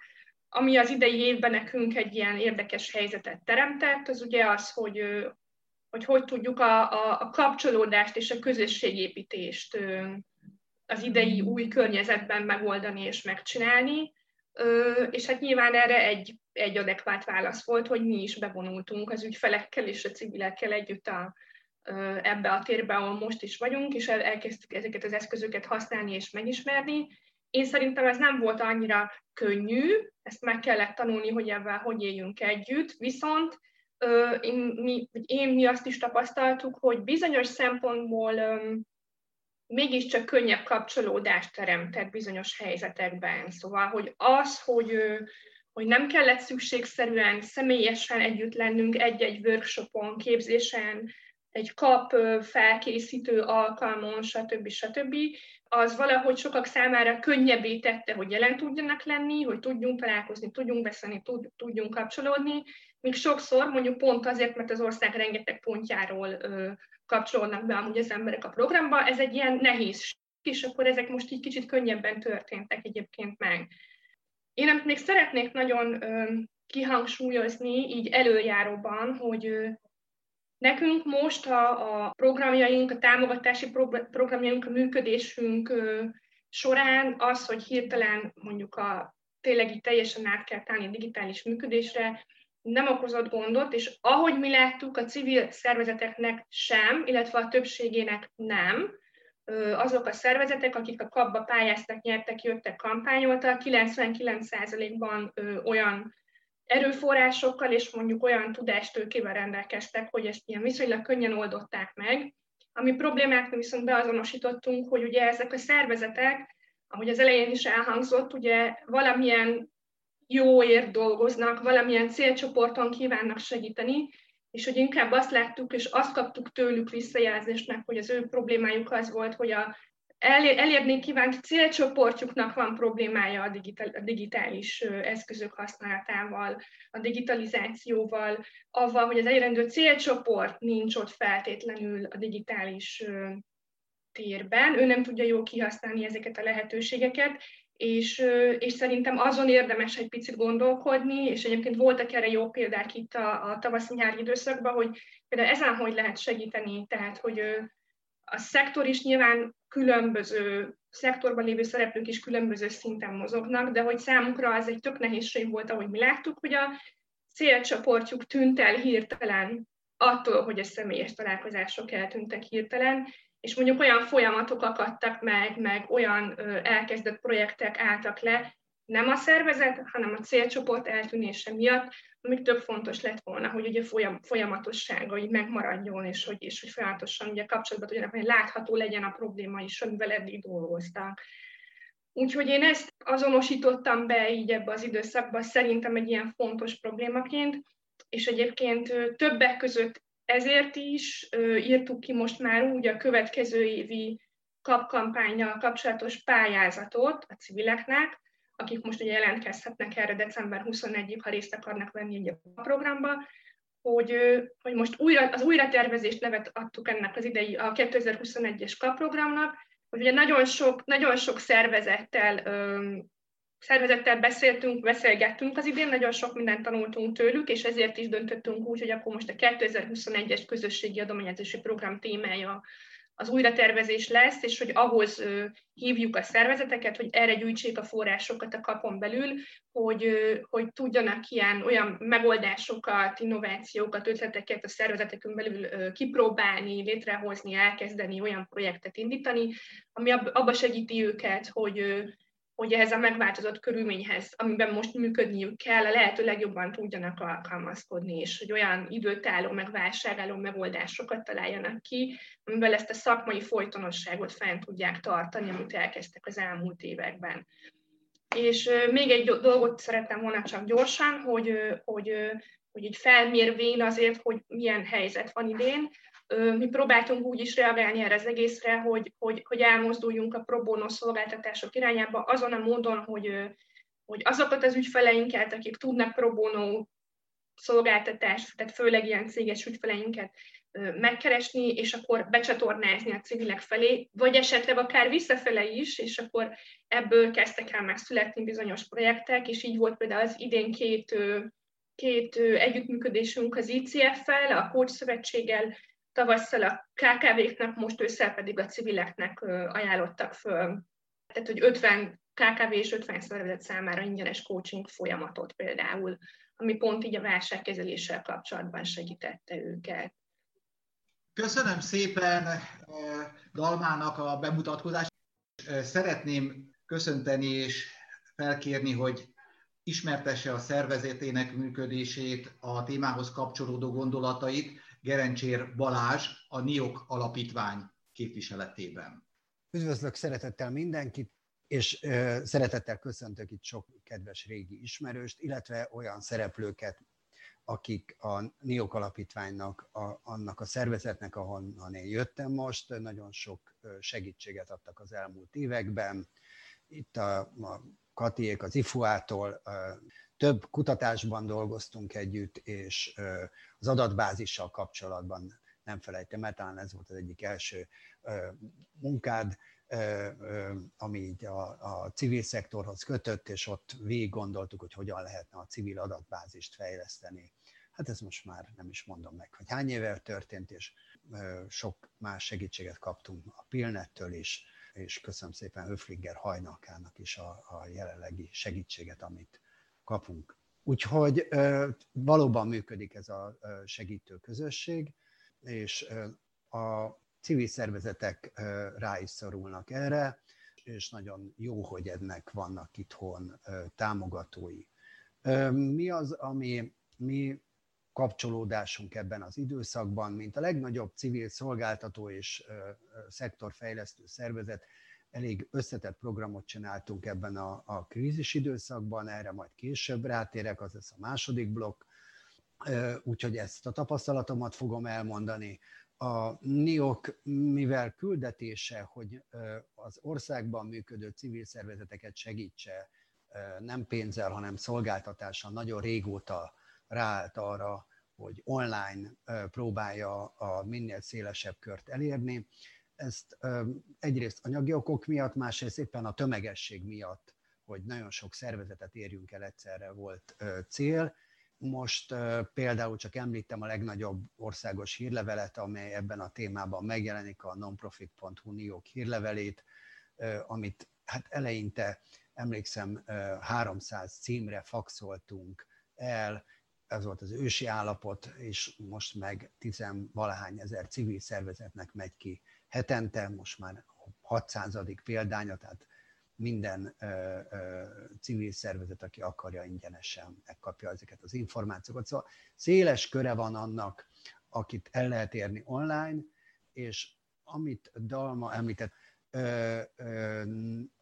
ami az idei évben nekünk egy ilyen érdekes helyzetet teremtett, az ugye az, hogy hogy, hogy tudjuk a, a, a kapcsolódást és a közösségépítést az idei új környezetben megoldani és megcsinálni. És hát nyilván erre egy, egy adekvát válasz volt, hogy mi is bevonultunk az ügyfelekkel és a civilekkel együtt a, ebbe a térbe, ahol most is vagyunk, és elkezdtük ezeket az eszközöket használni és megismerni, én szerintem ez nem volt annyira könnyű, ezt meg kellett tanulni, hogy ebben hogy éljünk együtt, viszont én mi, én mi azt is tapasztaltuk, hogy bizonyos szempontból mégiscsak könnyebb kapcsolódást teremtett bizonyos helyzetekben. Szóval, hogy az, hogy, hogy nem kellett szükségszerűen személyesen együtt lennünk egy-egy workshopon, képzésen, egy kap felkészítő alkalmon, stb. stb. Az valahogy sokak számára könnyebbé tette, hogy jelen tudjanak lenni, hogy tudjunk találkozni, tudjunk beszélni, tudjunk kapcsolódni, míg sokszor mondjuk pont azért, mert az ország rengeteg pontjáról ö, kapcsolódnak be amúgy az emberek a programba, ez egy ilyen nehéz, és akkor ezek most így kicsit könnyebben történtek egyébként meg. Én amit még szeretnék nagyon ö, kihangsúlyozni, így előjáróban, hogy nekünk most a, a programjaink, a támogatási programjaink, a működésünk során az, hogy hirtelen mondjuk a tényleg így teljesen át kell a digitális működésre, nem okozott gondot, és ahogy mi láttuk, a civil szervezeteknek sem, illetve a többségének nem, azok a szervezetek, akik a kapba pályáztak, nyertek, jöttek, kampányoltak, 99%-ban olyan erőforrásokkal és mondjuk olyan tudástőkével rendelkeztek, hogy ezt ilyen viszonylag könnyen oldották meg. Ami problémát viszont beazonosítottunk, hogy ugye ezek a szervezetek, ahogy az elején is elhangzott, ugye valamilyen jóért dolgoznak, valamilyen célcsoporton kívánnak segíteni, és hogy inkább azt láttuk, és azt kaptuk tőlük visszajelzésnek, hogy az ő problémájuk az volt, hogy a elérni kívánt célcsoportjuknak van problémája a, digitál, a digitális eszközök használatával, a digitalizációval, avval, hogy az elérendő célcsoport nincs ott feltétlenül a digitális térben, ő nem tudja jól kihasználni ezeket a lehetőségeket, és, és szerintem azon érdemes egy picit gondolkodni, és egyébként voltak erre jó példák itt a, a tavaszi-nyári időszakban, hogy például ezen hogy lehet segíteni, tehát hogy a szektor is nyilván különböző, szektorban lévő szereplők is különböző szinten mozognak, de hogy számukra az egy tök nehézség volt, ahogy mi láttuk, hogy a célcsoportjuk tűnt el hirtelen attól, hogy a személyes találkozások eltűntek hirtelen, és mondjuk olyan folyamatok akadtak meg, meg olyan elkezdett projektek álltak le, nem a szervezet, hanem a célcsoport eltűnése miatt, amik több fontos lett volna, hogy ugye folyam, folyamatossága így megmaradjon, és hogy, és hogy folyamatosan ugye kapcsolatban tudjanak, hogy látható legyen a probléma is, amivel eddig dolgoztak. Úgyhogy én ezt azonosítottam be így ebbe az időszakban, szerintem egy ilyen fontos problémaként, és egyébként többek között ezért is írtuk ki most már úgy a következő évi kapkampányjal kapcsolatos pályázatot a civileknek, akik most ugye jelentkezhetnek erre december 21-ig, ha részt akarnak venni ugye a programba, hogy, hogy most újra, az újratervezést nevet adtuk ennek az idei, a 2021-es kaprogramnak, hogy ugye nagyon sok, nagyon sok szervezettel szervezettel beszéltünk, beszélgettünk az idén, nagyon sok mindent tanultunk tőlük, és ezért is döntöttünk úgy, hogy akkor most a 2021-es közösségi adományozási program témája az újratervezés lesz, és hogy ahhoz hívjuk a szervezeteket, hogy erre gyűjtsék a forrásokat a kapon belül, hogy, hogy tudjanak ilyen olyan megoldásokat, innovációkat, ötleteket a szervezetekön belül kipróbálni, létrehozni, elkezdeni, olyan projektet indítani, ami abba segíti őket, hogy hogy ehhez a megváltozott körülményhez, amiben most működniük kell, a lehető legjobban tudjanak alkalmazkodni, és hogy olyan időtálló, meg válságálló megoldásokat találjanak ki, amivel ezt a szakmai folytonosságot fent tudják tartani, amit elkezdtek az elmúlt években. És még egy dolgot szerettem volna csak gyorsan, hogy, hogy, hogy így felmérvén azért, hogy milyen helyzet van idén, mi próbáltunk úgy is reagálni erre az egészre, hogy, hogy, hogy elmozduljunk a pro szolgáltatások irányába azon a módon, hogy, hogy azokat az ügyfeleinket, akik tudnak pro szolgáltatást, tehát főleg ilyen céges ügyfeleinket megkeresni, és akkor becsatornázni a civilek felé, vagy esetleg akár visszafele is, és akkor ebből kezdtek el megszületni bizonyos projektek, és így volt például az idén két, két együttműködésünk az ICF-fel, a Coach Szövetséggel, tavasszal a KKV-knak, most ősszel pedig a civileknek ajánlottak föl. Tehát, hogy 50 KKV és 50 szervezet számára ingyenes coaching folyamatot például, ami pont így a válságkezeléssel kapcsolatban segítette őket. Köszönöm szépen Dalmának a bemutatkozást. Szeretném köszönteni és felkérni, hogy ismertesse a szervezetének működését, a témához kapcsolódó gondolatait, Gerencsér Balázs, a NIOK Alapítvány képviseletében. Üdvözlök szeretettel mindenkit, és szeretettel köszöntök itt sok kedves régi ismerőst, illetve olyan szereplőket akik a NIOK alapítványnak, a, annak a szervezetnek, ahonnan én jöttem most, nagyon sok segítséget adtak az elmúlt években. Itt a, a Katiék az IFUA-tól több kutatásban dolgoztunk együtt, és az adatbázissal kapcsolatban nem felejtem el, talán ez volt az egyik első munkád, ami így a, a civil szektorhoz kötött, és ott végig gondoltuk, hogy hogyan lehetne a civil adatbázist fejleszteni. Hát ez most már nem is mondom meg, hogy hány éve történt, és sok más segítséget kaptunk a Pilnettől is, és köszönöm szépen Höflinger hajnalkának is a, a jelenlegi segítséget, amit kapunk. Úgyhogy valóban működik ez a segítő közösség, és a civil szervezetek rá is szorulnak erre, és nagyon jó, hogy ennek vannak itthon támogatói. Mi az, ami mi kapcsolódásunk ebben az időszakban, mint a legnagyobb civil szolgáltató és szektorfejlesztő szervezet, elég összetett programot csináltunk ebben a, a krízis időszakban, erre majd később rátérek, az lesz a második blokk, úgyhogy ezt a tapasztalatomat fogom elmondani. A NIOK, mivel küldetése, hogy az országban működő civil szervezeteket segítse, nem pénzzel, hanem szolgáltatással nagyon régóta ráállt arra, hogy online próbálja a minél szélesebb kört elérni. Ezt egyrészt anyagi okok miatt, másrészt éppen a tömegesség miatt, hogy nagyon sok szervezetet érjünk el egyszerre volt cél. Most például csak említem a legnagyobb országos hírlevelet, amely ebben a témában megjelenik, a nonprofit.hu NIOK hírlevelét, amit hát eleinte emlékszem 300 címre faxoltunk el, ez volt az ősi állapot, és most meg tizenvalahány ezer civil szervezetnek megy ki hetente, most már 600. példánya, tehát minden ö, ö, civil szervezet, aki akarja, ingyenesen megkapja ezeket az információkat. Szóval széles köre van annak, akit el lehet érni online, és amit Dalma említett, ö, ö,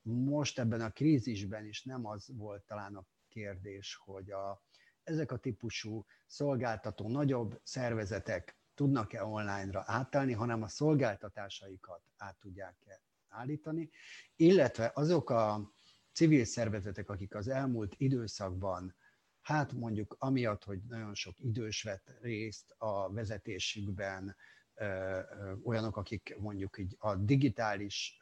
most ebben a krízisben is nem az volt talán a kérdés, hogy a, ezek a típusú szolgáltató nagyobb szervezetek tudnak-e online-ra átállni, hanem a szolgáltatásaikat át tudják-e állítani, illetve azok a civil szervezetek, akik az elmúlt időszakban, hát mondjuk amiatt, hogy nagyon sok idős vett részt a vezetésükben, olyanok, akik mondjuk így a digitális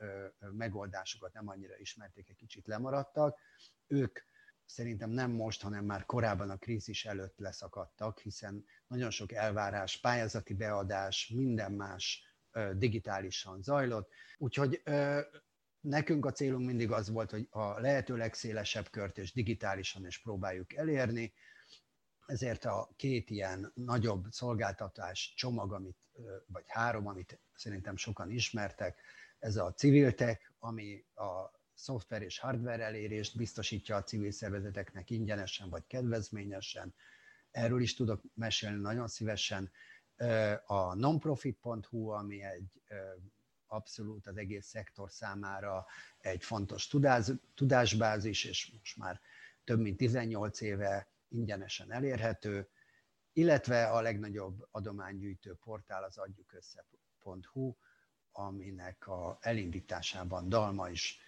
megoldásokat nem annyira ismerték, egy kicsit lemaradtak, ők szerintem nem most, hanem már korábban a krízis előtt leszakadtak, hiszen nagyon sok elvárás, pályázati beadás, minden más digitálisan zajlott. Úgyhogy nekünk a célunk mindig az volt, hogy a lehető legszélesebb kört és digitálisan is próbáljuk elérni, ezért a két ilyen nagyobb szolgáltatás csomag, amit, vagy három, amit szerintem sokan ismertek, ez a Civiltech, ami a szoftver és hardware elérést biztosítja a civil szervezeteknek ingyenesen vagy kedvezményesen. Erről is tudok mesélni nagyon szívesen. A nonprofit.hu, ami egy abszolút az egész szektor számára egy fontos tudás, tudásbázis, és most már több mint 18 éve ingyenesen elérhető, illetve a legnagyobb adománygyűjtő portál az adjukössze.hu, aminek a elindításában Dalma is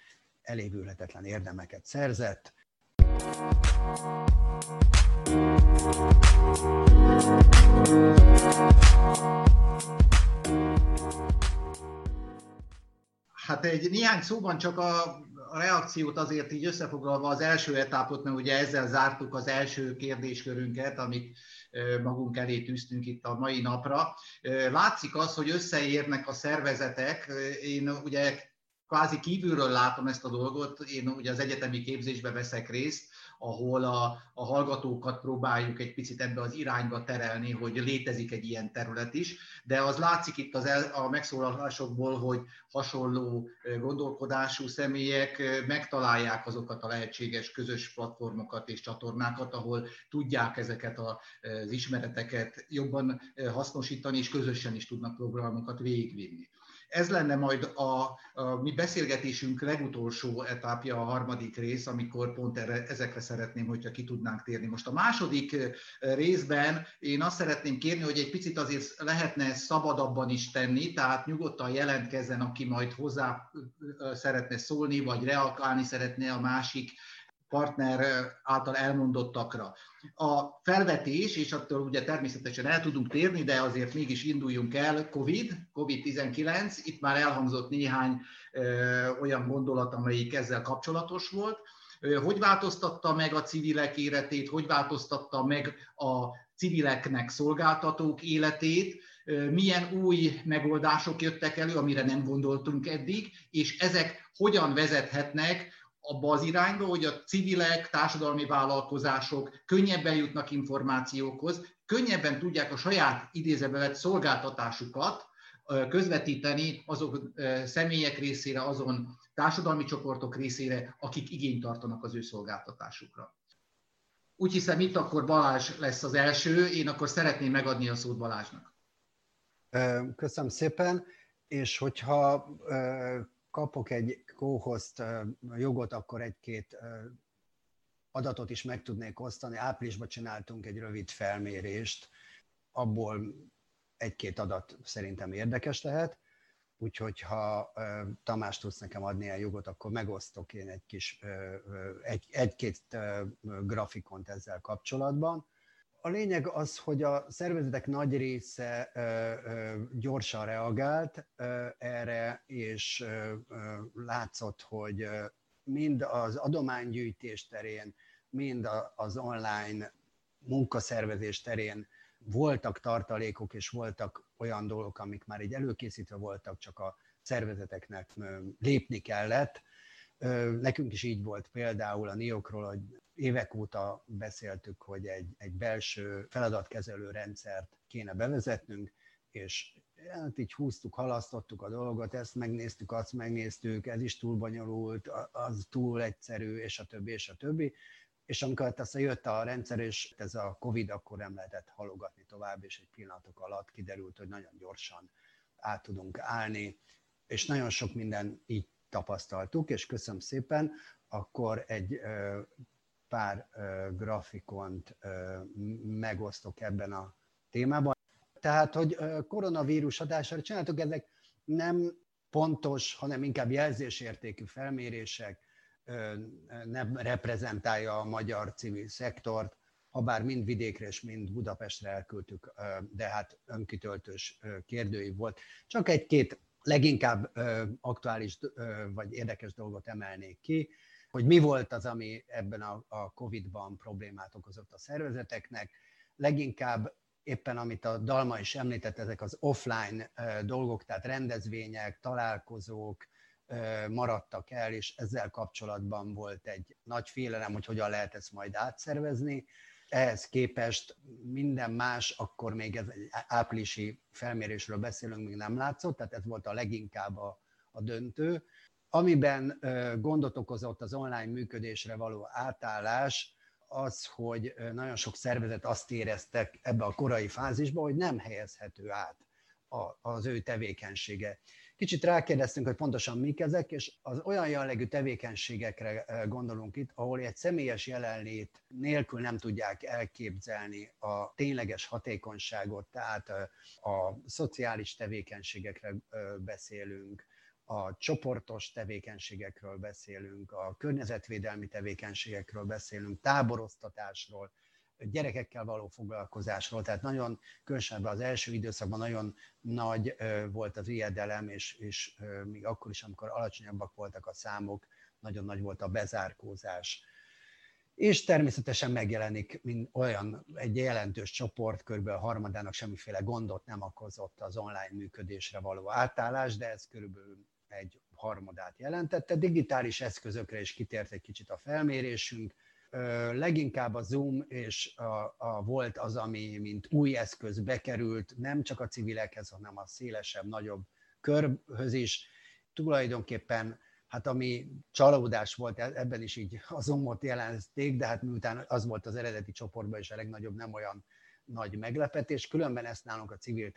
elévülhetetlen érdemeket szerzett. Hát egy néhány szóban csak a, a reakciót azért így összefoglalva az első etapot, mert ugye ezzel zártuk az első kérdéskörünket, amit magunk elé tűztünk itt a mai napra. Látszik az, hogy összeérnek a szervezetek. Én ugye kvázi kívülről látom ezt a dolgot, én ugye az egyetemi képzésbe veszek részt, ahol a, a hallgatókat próbáljuk egy picit ebbe az irányba terelni, hogy létezik egy ilyen terület is, de az látszik itt az el, a megszólalásokból, hogy hasonló gondolkodású személyek megtalálják azokat a lehetséges közös platformokat és csatornákat, ahol tudják ezeket az ismereteket jobban hasznosítani, és közösen is tudnak programokat végigvinni. Ez lenne majd a, a mi beszélgetésünk legutolsó etapja, a harmadik rész, amikor pont erre, ezekre szeretném, hogyha ki tudnánk térni. Most a második részben én azt szeretném kérni, hogy egy picit azért lehetne szabadabban is tenni, tehát nyugodtan jelentkezzen, aki majd hozzá szeretne szólni, vagy reagálni szeretne a másik partner által elmondottakra. A felvetés, és attól ugye természetesen el tudunk térni, de azért mégis induljunk el, COVID, COVID-19, itt már elhangzott néhány ö, olyan gondolat, amelyik ezzel kapcsolatos volt. Hogy változtatta meg a civilek életét, hogy változtatta meg a civileknek szolgáltatók életét, milyen új megoldások jöttek elő, amire nem gondoltunk eddig, és ezek hogyan vezethetnek abba az irányba, hogy a civilek, társadalmi vállalkozások könnyebben jutnak információkhoz, könnyebben tudják a saját idézőbe vett szolgáltatásukat közvetíteni azok személyek részére, azon társadalmi csoportok részére, akik igényt tartanak az ő szolgáltatásukra. Úgy hiszem, itt akkor Balázs lesz az első, én akkor szeretném megadni a szót Balázsnak. Köszönöm szépen, és hogyha kapok egy kóhozt jogot, akkor egy-két adatot is meg tudnék osztani. Áprilisban csináltunk egy rövid felmérést, abból egy-két adat szerintem érdekes lehet, úgyhogy ha Tamás tudsz nekem adni a jogot, akkor megosztok én egy kis, egy, egy-két grafikont ezzel kapcsolatban. A lényeg az, hogy a szervezetek nagy része gyorsan reagált erre, és látszott, hogy mind az adománygyűjtés terén, mind az online munkaszervezés terén voltak tartalékok, és voltak olyan dolgok, amik már így előkészítve voltak, csak a szervezeteknek lépni kellett. Nekünk is így volt például a NIOKról, hogy évek óta beszéltük, hogy egy, egy belső feladatkezelő rendszert kéne bevezetnünk, és hát így húztuk, halasztottuk a dolgot, ezt megnéztük, azt megnéztük, ez is túl bonyolult, az túl egyszerű, és a többi, és a többi. És amikor aztán jött a rendszer, és ez a Covid, akkor nem lehetett halogatni tovább, és egy pillanatok alatt kiderült, hogy nagyon gyorsan át tudunk állni, és nagyon sok minden így tapasztaltuk, és köszönöm szépen, akkor egy pár grafikont megosztok ebben a témában. Tehát, hogy koronavírus hatására csináltuk, ezek nem pontos, hanem inkább jelzésértékű felmérések, nem reprezentálja a magyar civil szektort, ha bár mind vidékre és mind Budapestre elküldtük, de hát önkitöltős kérdői volt. Csak egy-két leginkább aktuális vagy érdekes dolgot emelnék ki hogy mi volt az, ami ebben a, a COVID-ban problémát okozott a szervezeteknek. Leginkább éppen, amit a Dalma is említett, ezek az offline dolgok, tehát rendezvények, találkozók maradtak el, és ezzel kapcsolatban volt egy nagy félelem, hogy hogyan lehet ezt majd átszervezni. Ehhez képest minden más, akkor még ez egy áprilisi felmérésről beszélünk, még nem látszott, tehát ez volt a leginkább a, a döntő. Amiben gondot okozott az online működésre való átállás, az, hogy nagyon sok szervezet azt éreztek ebbe a korai fázisba, hogy nem helyezhető át az ő tevékenysége. Kicsit rákérdeztünk, hogy pontosan mik ezek, és az olyan jellegű tevékenységekre gondolunk itt, ahol egy személyes jelenlét nélkül nem tudják elképzelni a tényleges hatékonyságot, tehát a szociális tevékenységekre beszélünk, a csoportos tevékenységekről beszélünk, a környezetvédelmi tevékenységekről beszélünk, táboroztatásról, gyerekekkel való foglalkozásról, tehát nagyon, különösen az első időszakban nagyon nagy volt az ijedelem, és, és még akkor is, amikor alacsonyabbak voltak a számok, nagyon nagy volt a bezárkózás. És természetesen megjelenik mint olyan egy jelentős csoport, kb. a harmadának semmiféle gondot nem okozott az online működésre való átállás, de ez körülbelül egy harmadát jelentette. Digitális eszközökre is kitért egy kicsit a felmérésünk. Leginkább a Zoom és a, a volt az, ami mint új eszköz bekerült, nem csak a civilekhez, hanem a szélesebb, nagyobb körhöz is. Tulajdonképpen hát ami csalódás volt, e-, ebben is így a Zoomot jelentették, de hát miután az volt az eredeti csoportban is a legnagyobb, nem olyan nagy meglepetés. Különben ezt nálunk a civil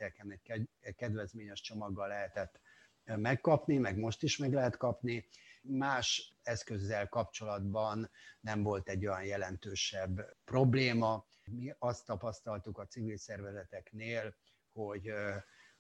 egy kedvezményes csomaggal lehetett megkapni, meg most is meg lehet kapni. Más eszközzel kapcsolatban nem volt egy olyan jelentősebb probléma. Mi azt tapasztaltuk a civil szervezeteknél, hogy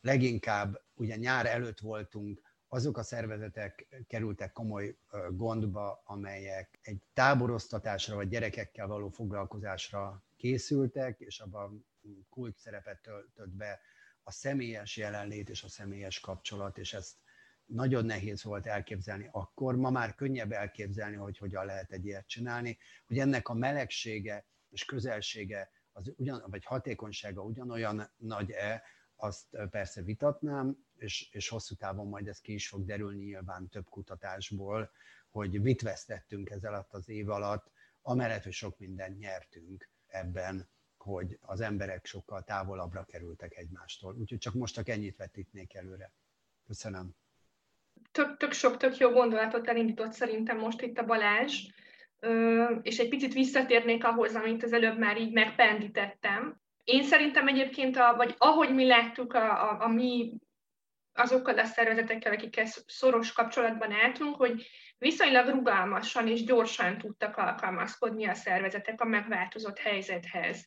leginkább ugye nyár előtt voltunk, azok a szervezetek kerültek komoly gondba, amelyek egy táboroztatásra vagy gyerekekkel való foglalkozásra készültek, és abban kult szerepet töltött be a személyes jelenlét és a személyes kapcsolat, és ezt nagyon nehéz volt elképzelni akkor, ma már könnyebb elképzelni, hogy hogyan lehet egy ilyet csinálni, hogy ennek a melegsége és közelsége, az ugyan, vagy hatékonysága ugyanolyan nagy-e, azt persze vitatnám, és, és hosszú távon majd ez ki is fog derülni nyilván több kutatásból, hogy mit vesztettünk ez alatt az év alatt, amellett, hogy sok mindent nyertünk ebben, hogy az emberek sokkal távolabbra kerültek egymástól. Úgyhogy csak most csak ennyit vetítnék előre. Köszönöm. Tök, tök sok, tök jó gondolatot elindított szerintem most itt a Balázs, és egy picit visszatérnék ahhoz, amit az előbb már így megpendítettem. Én szerintem egyébként, a, vagy ahogy mi láttuk a, a, a mi azokkal a szervezetekkel, akikkel szoros kapcsolatban álltunk, hogy viszonylag rugalmasan és gyorsan tudtak alkalmazkodni a szervezetek a megváltozott helyzethez.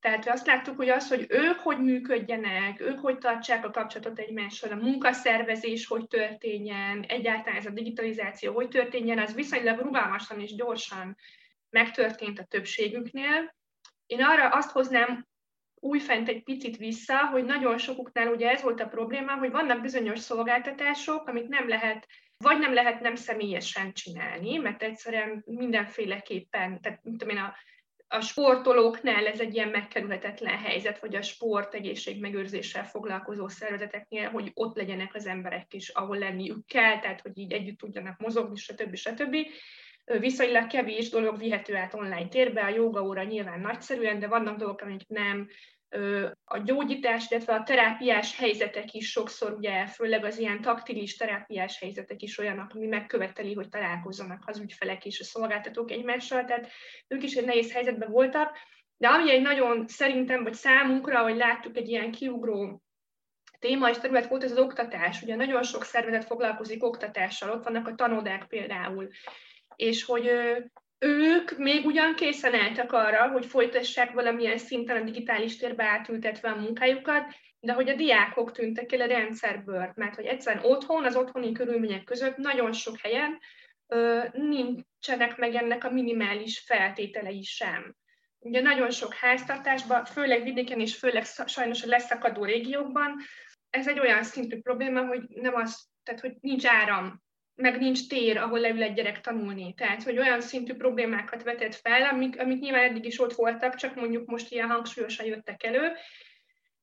Tehát azt láttuk, hogy az, hogy ők hogy működjenek, ők hogy tartsák a kapcsolatot egymással, a munkaszervezés hogy történjen, egyáltalán ez a digitalizáció hogy történjen, az viszonylag rugalmasan és gyorsan megtörtént a többségüknél. Én arra azt hoznám újfent egy picit vissza, hogy nagyon sokuknál ugye ez volt a probléma, hogy vannak bizonyos szolgáltatások, amit nem lehet, vagy nem lehet nem személyesen csinálni, mert egyszerűen mindenféleképpen, tehát tudom én, a, a sportolóknál ez egy ilyen megkerülhetetlen helyzet, vagy a sport egészségmegőrzéssel foglalkozó szervezeteknél, hogy ott legyenek az emberek is, ahol lenniük kell, tehát hogy így együtt tudjanak mozogni, stb. stb. Viszonylag kevés dolog vihető át online térbe, a joga óra nyilván nagyszerűen, de vannak dolgok, amik nem, a gyógyítás, illetve a terápiás helyzetek is sokszor, ugye főleg az ilyen taktilis terápiás helyzetek is olyanok, ami megköveteli, hogy találkozzanak az ügyfelek és a szolgáltatók egymással, tehát ők is egy nehéz helyzetben voltak, de ami egy nagyon szerintem, vagy számunkra, hogy láttuk egy ilyen kiugró téma és terület volt, ez az oktatás. Ugye nagyon sok szervezet foglalkozik oktatással, ott vannak a tanodák például, és hogy ők még ugyan készen álltak arra, hogy folytassák valamilyen szinten a digitális térbe átültetve a munkájukat, de hogy a diákok tűntek el a rendszerből, mert hogy egyszerűen otthon, az otthoni körülmények között nagyon sok helyen ö, nincsenek meg ennek a minimális feltételei sem. Ugye nagyon sok háztartásban, főleg vidéken és főleg sajnos a leszakadó régiókban, ez egy olyan szintű probléma, hogy nem az, tehát hogy nincs áram, meg nincs tér, ahol leül egy gyerek tanulni. Tehát, hogy olyan szintű problémákat vetett fel, amik, amik nyilván eddig is ott voltak, csak mondjuk most ilyen hangsúlyosan jöttek elő,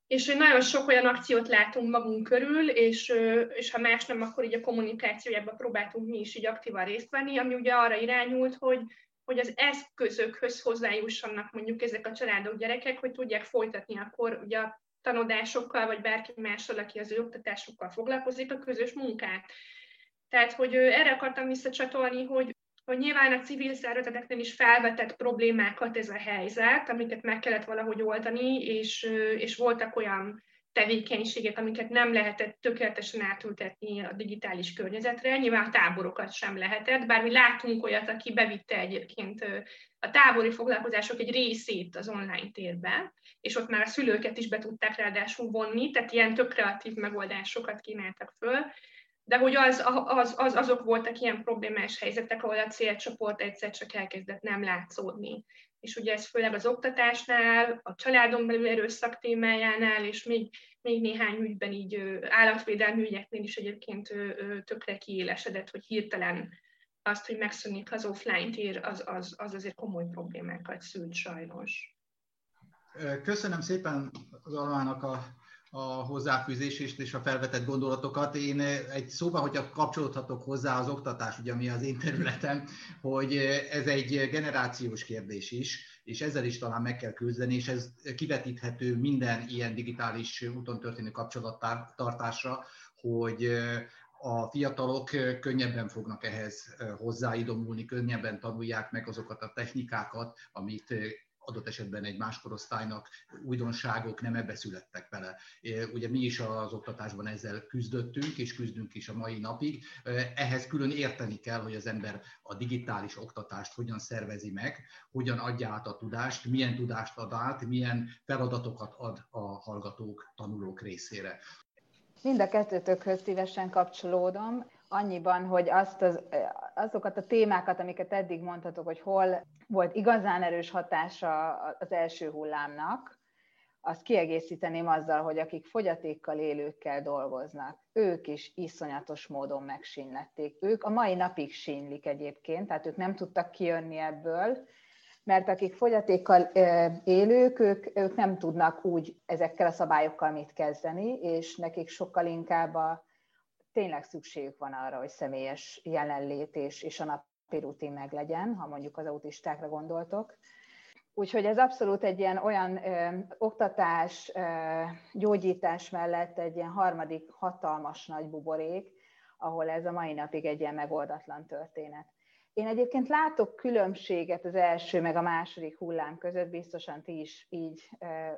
és nagyon sok olyan akciót látunk magunk körül, és, és ha más nem, akkor így a kommunikációjában próbáltunk mi is így aktívan részt venni, ami ugye arra irányult, hogy, hogy az eszközökhöz hozzájussanak mondjuk ezek a családok, gyerekek, hogy tudják folytatni akkor ugye a tanodásokkal, vagy bárki mással, aki az ő oktatásokkal foglalkozik, a közös munkát. Tehát, hogy erre akartam visszacsatolni, hogy, hogy nyilván a civil szervezeteknél is felvetett problémákat ez a helyzet, amiket meg kellett valahogy oldani, és, és voltak olyan tevékenységek, amiket nem lehetett tökéletesen átültetni a digitális környezetre. Nyilván a táborokat sem lehetett, bár mi látunk olyat, aki bevitte egyébként a tábori foglalkozások egy részét az online térbe, és ott már a szülőket is be tudták ráadásul vonni, tehát ilyen tök kreatív megoldásokat kínáltak föl de hogy az, az, az, azok voltak ilyen problémás helyzetek, ahol a célcsoport egyszer csak elkezdett nem látszódni. És ugye ez főleg az oktatásnál, a családon belül erőszak témájánál, és még, még néhány ügyben így állatvédelmi ügyeknél is egyébként tökre kiélesedett, hogy hirtelen azt, hogy megszűnik az offline tér, az, az, az azért komoly problémákat szült sajnos. Köszönöm szépen az Almának a a hozzáfűzést és a felvetett gondolatokat. Én egy szóban, hogyha kapcsolódhatok hozzá az oktatás, ugye ami az én területem, hogy ez egy generációs kérdés is, és ezzel is talán meg kell küzdeni, és ez kivetíthető minden ilyen digitális úton történő kapcsolattartásra, hogy a fiatalok könnyebben fognak ehhez hozzáidomulni, könnyebben tanulják meg azokat a technikákat, amit adott esetben egy más korosztálynak újdonságok nem ebbe születtek bele. Ugye mi is az oktatásban ezzel küzdöttünk, és küzdünk is a mai napig. Ehhez külön érteni kell, hogy az ember a digitális oktatást hogyan szervezi meg, hogyan adja át a tudást, milyen tudást ad át, milyen feladatokat ad a hallgatók, tanulók részére. Mind a kettőtökhöz szívesen kapcsolódom, annyiban, hogy azt az, azokat a témákat, amiket eddig mondhatok, hogy hol volt igazán erős hatása az első hullámnak, azt kiegészíteném azzal, hogy akik fogyatékkal élőkkel dolgoznak, ők is iszonyatos módon megsínlették. Ők a mai napig sínlik egyébként, tehát ők nem tudtak kijönni ebből, mert akik fogyatékkal élők, ők, ők nem tudnak úgy ezekkel a szabályokkal mit kezdeni, és nekik sokkal inkább a, tényleg szükségük van arra, hogy személyes jelenlét és, és a rutin meg legyen, ha mondjuk az autistákra gondoltok. Úgyhogy ez abszolút egy ilyen olyan ö, oktatás, ö, gyógyítás mellett egy ilyen harmadik hatalmas nagy buborék, ahol ez a mai napig egy ilyen megoldatlan történet. Én egyébként látok különbséget az első meg a második hullám között, biztosan ti is így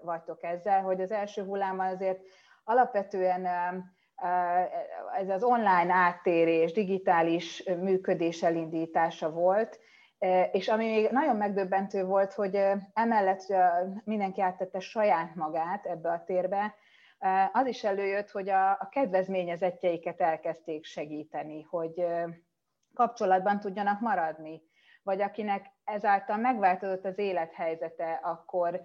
vagytok ezzel, hogy az első hullámmal azért alapvetően ez az online áttérés, digitális működés elindítása volt, és ami még nagyon megdöbbentő volt, hogy emellett mindenki áttette saját magát ebbe a térbe, az is előjött, hogy a, a kedvezményezettjeiket elkezdték segíteni, hogy kapcsolatban tudjanak maradni, vagy akinek ezáltal megváltozott az élethelyzete, akkor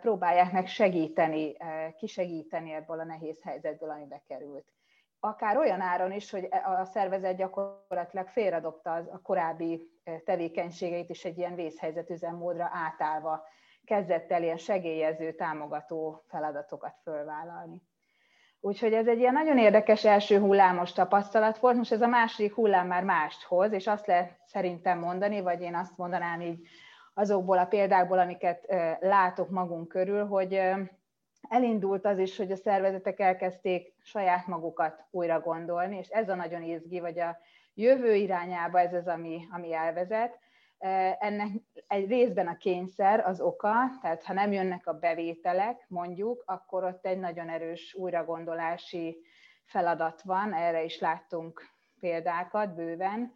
próbálják meg segíteni, kisegíteni ebből a nehéz helyzetből, amibe került. Akár olyan áron is, hogy a szervezet gyakorlatilag félredobta a korábbi tevékenységeit is egy ilyen vészhelyzetüzemmódra átállva kezdett el ilyen segélyező, támogató feladatokat fölvállalni. Úgyhogy ez egy ilyen nagyon érdekes első hullámos tapasztalat volt, most ez a második hullám már mást hoz, és azt lehet szerintem mondani, vagy én azt mondanám így azokból a példákból, amiket látok magunk körül, hogy elindult az is, hogy a szervezetek elkezdték saját magukat újra gondolni, és ez a nagyon izgi, vagy a jövő irányába ez az, ami, ami elvezet. Ennek egy részben a kényszer az oka, tehát ha nem jönnek a bevételek, mondjuk, akkor ott egy nagyon erős újragondolási feladat van, erre is láttunk példákat bőven.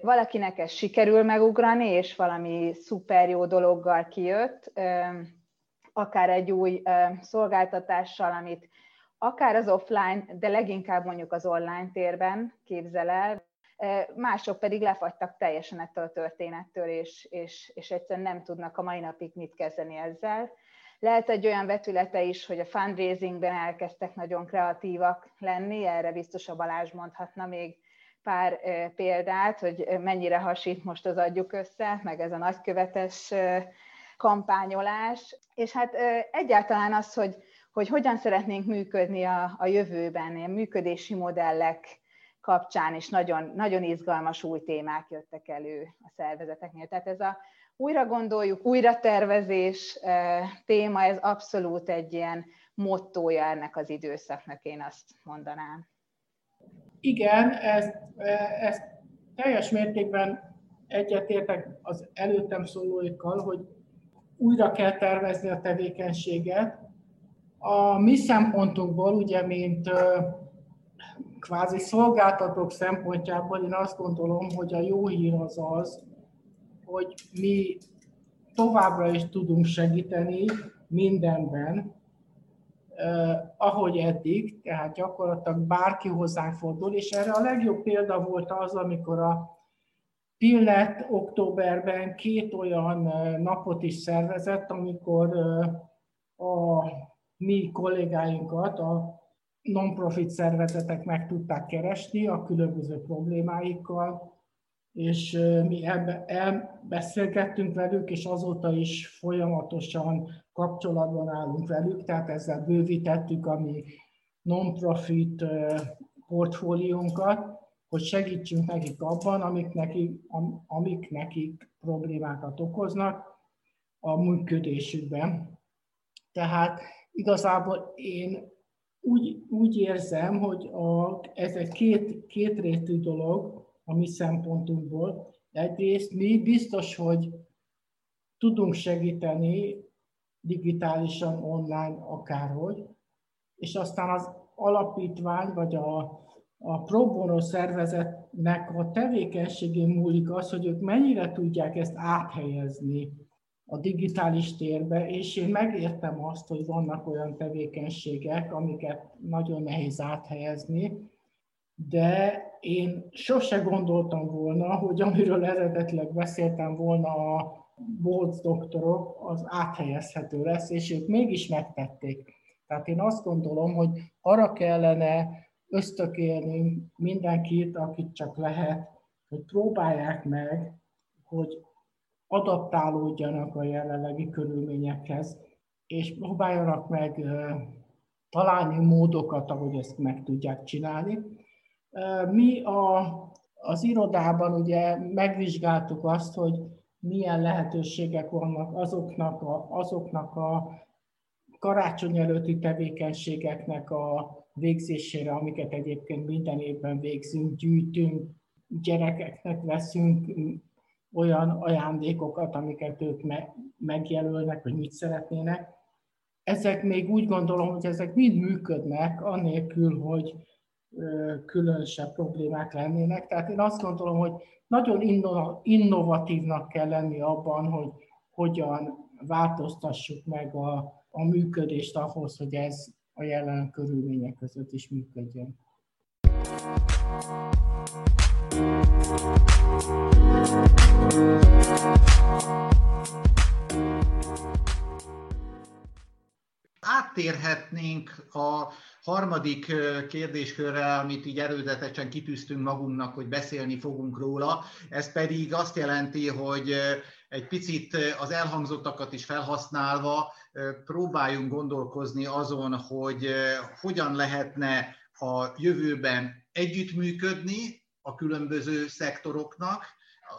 Valakinek ez sikerül megugrani, és valami szuper jó dologgal kijött, akár egy új szolgáltatással, amit akár az offline, de leginkább mondjuk az online térben képzel el, mások pedig lefagytak teljesen ettől a történettől, és, és, és egyszerűen nem tudnak a mai napig mit kezdeni ezzel. Lehet egy olyan vetülete is, hogy a fundraisingben elkezdtek nagyon kreatívak lenni, erre biztos a Balázs mondhatna még pár példát, hogy mennyire hasít most az adjuk össze, meg ez a nagykövetes kampányolás. És hát egyáltalán az, hogy, hogy hogyan szeretnénk működni a, a jövőben, ilyen működési modellek kapcsán is nagyon, nagyon izgalmas új témák jöttek elő a szervezeteknél. Tehát ez a újra gondoljuk, újra tervezés téma, ez abszolút egy ilyen mottója ennek az időszaknak, én azt mondanám. Igen, ezt, ezt teljes mértékben egyetértek az előttem szólóikkal, hogy újra kell tervezni a tevékenységet. A mi szempontunkból, ugye, mint kvázi szolgáltatók szempontjából én azt gondolom, hogy a jó hír az az, hogy mi továbbra is tudunk segíteni mindenben, ahogy eddig, tehát gyakorlatilag bárki hozzánk fordul, és erre a legjobb példa volt az, amikor a Pillet októberben két olyan napot is szervezett, amikor a mi kollégáinkat, a non-profit szervezetek meg tudták keresni a különböző problémáikkal, és mi ebbe, elbeszélgettünk velük, és azóta is folyamatosan kapcsolatban állunk velük, tehát ezzel bővítettük a mi non-profit portfóliónkat, hogy segítsünk nekik abban, amik nekik, amik nekik problémákat okoznak a működésükben. Tehát igazából én úgy, úgy érzem, hogy a, ez egy két, kétrétű dolog a mi szempontunkból. Egyrészt mi biztos, hogy tudunk segíteni digitálisan, online, akárhogy, és aztán az alapítvány vagy a, a pro bono szervezetnek a tevékenységén múlik az, hogy ők mennyire tudják ezt áthelyezni a digitális térbe, és én megértem azt, hogy vannak olyan tevékenységek, amiket nagyon nehéz áthelyezni, de én sose gondoltam volna, hogy amiről eredetileg beszéltem volna a Boltz doktorok, az áthelyezhető lesz, és ők mégis megtették. Tehát én azt gondolom, hogy arra kellene ösztökélni mindenkit, akit csak lehet, hogy próbálják meg, hogy adaptálódjanak a jelenlegi körülményekhez, és próbáljanak meg találni módokat, ahogy ezt meg tudják csinálni. Mi a, az irodában ugye megvizsgáltuk azt, hogy milyen lehetőségek vannak azoknak a, azoknak a karácsony előtti tevékenységeknek a végzésére, amiket egyébként minden évben végzünk, gyűjtünk, gyerekeknek veszünk olyan ajándékokat, amiket ők me- megjelölnek, hogy mit szeretnének. Ezek még úgy gondolom, hogy ezek mind működnek, anélkül, hogy különösebb problémák lennének. Tehát én azt gondolom, hogy nagyon innovatívnak kell lenni abban, hogy hogyan változtassuk meg a, a működést ahhoz, hogy ez a jelen körülmények között is működjön. Áttérhetnénk a harmadik kérdéskörre, amit így erőzetesen kitűztünk magunknak, hogy beszélni fogunk róla. Ez pedig azt jelenti, hogy egy picit az elhangzottakat is felhasználva próbáljunk gondolkozni azon, hogy hogyan lehetne a jövőben együttműködni a különböző szektoroknak,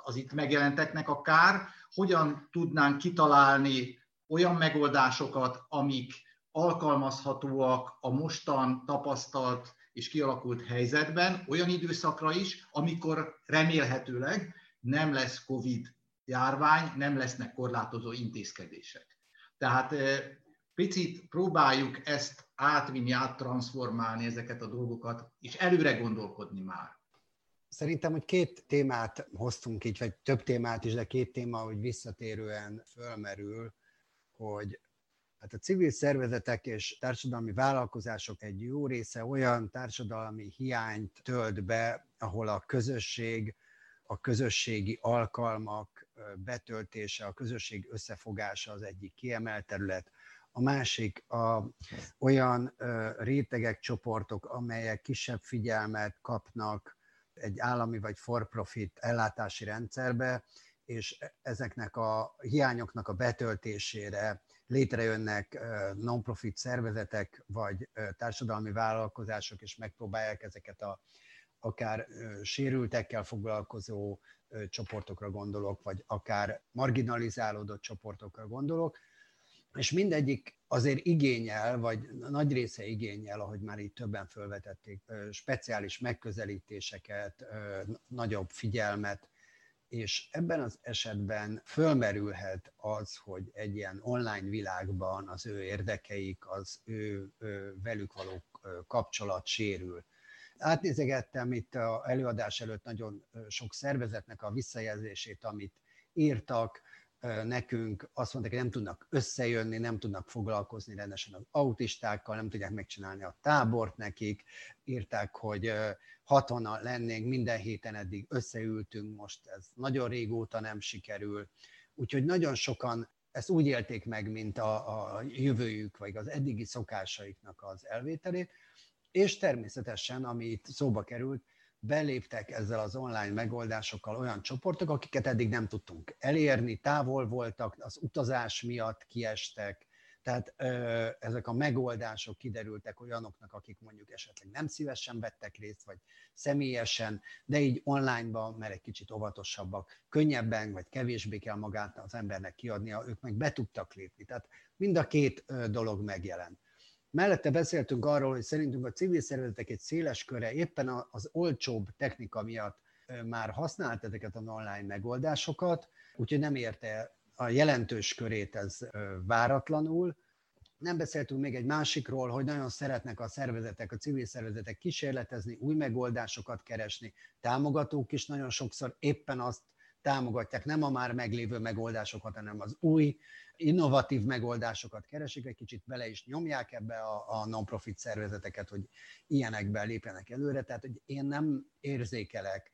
az itt megjelenteknek akár, hogyan tudnánk kitalálni olyan megoldásokat, amik alkalmazhatóak a mostan tapasztalt és kialakult helyzetben, olyan időszakra is, amikor remélhetőleg nem lesz COVID járvány, nem lesznek korlátozó intézkedések. Tehát picit próbáljuk ezt átvinni, áttransformálni ezeket a dolgokat, és előre gondolkodni már. Szerintem, hogy két témát hoztunk így, vagy több témát is, de két téma, hogy visszatérően fölmerül, hogy hát a civil szervezetek és társadalmi vállalkozások egy jó része olyan társadalmi hiányt tölt be, ahol a közösség, a közösségi alkalmak betöltése, a közösség összefogása az egyik kiemelt terület, a másik a, olyan rétegek, csoportok, amelyek kisebb figyelmet kapnak egy állami vagy for-profit ellátási rendszerbe, és ezeknek a hiányoknak a betöltésére létrejönnek non-profit szervezetek vagy társadalmi vállalkozások, és megpróbálják ezeket a akár sérültekkel foglalkozó csoportokra gondolok, vagy akár marginalizálódott csoportokra gondolok, és mindegyik azért igényel, vagy nagy része igényel, ahogy már itt többen felvetették, speciális megközelítéseket, nagyobb figyelmet, és ebben az esetben fölmerülhet az, hogy egy ilyen online világban az ő érdekeik, az ő, ő velük való kapcsolat sérül. Átnézegettem itt a előadás előtt nagyon sok szervezetnek a visszajelzését, amit írtak, nekünk azt mondták, hogy nem tudnak összejönni, nem tudnak foglalkozni rendesen az autistákkal, nem tudják megcsinálni a tábort nekik, írták, hogy hatonan lennénk, minden héten eddig összeültünk, most ez nagyon régóta nem sikerül, úgyhogy nagyon sokan ezt úgy élték meg, mint a, a jövőjük, vagy az eddigi szokásaiknak az elvételét, és természetesen, ami itt szóba került, beléptek ezzel az online megoldásokkal olyan csoportok, akiket eddig nem tudtunk elérni, távol voltak, az utazás miatt kiestek, tehát ezek a megoldások kiderültek olyanoknak, akik mondjuk esetleg nem szívesen vettek részt, vagy személyesen, de így onlineban, mert egy kicsit óvatosabbak, könnyebben vagy kevésbé kell magát az embernek kiadnia, ők meg be tudtak lépni. Tehát mind a két dolog megjelent. Mellette beszéltünk arról, hogy szerintünk a civil szervezetek egy széles köre éppen az olcsóbb technika miatt már használt ezeket az online megoldásokat, úgyhogy nem érte a jelentős körét ez váratlanul. Nem beszéltünk még egy másikról, hogy nagyon szeretnek a szervezetek, a civil szervezetek kísérletezni, új megoldásokat keresni. Támogatók is nagyon sokszor éppen azt támogatják, nem a már meglévő megoldásokat, hanem az új, innovatív megoldásokat keresik, egy kicsit bele is nyomják ebbe a, a non-profit szervezeteket, hogy ilyenekben lépjenek előre. Tehát, hogy én nem érzékelek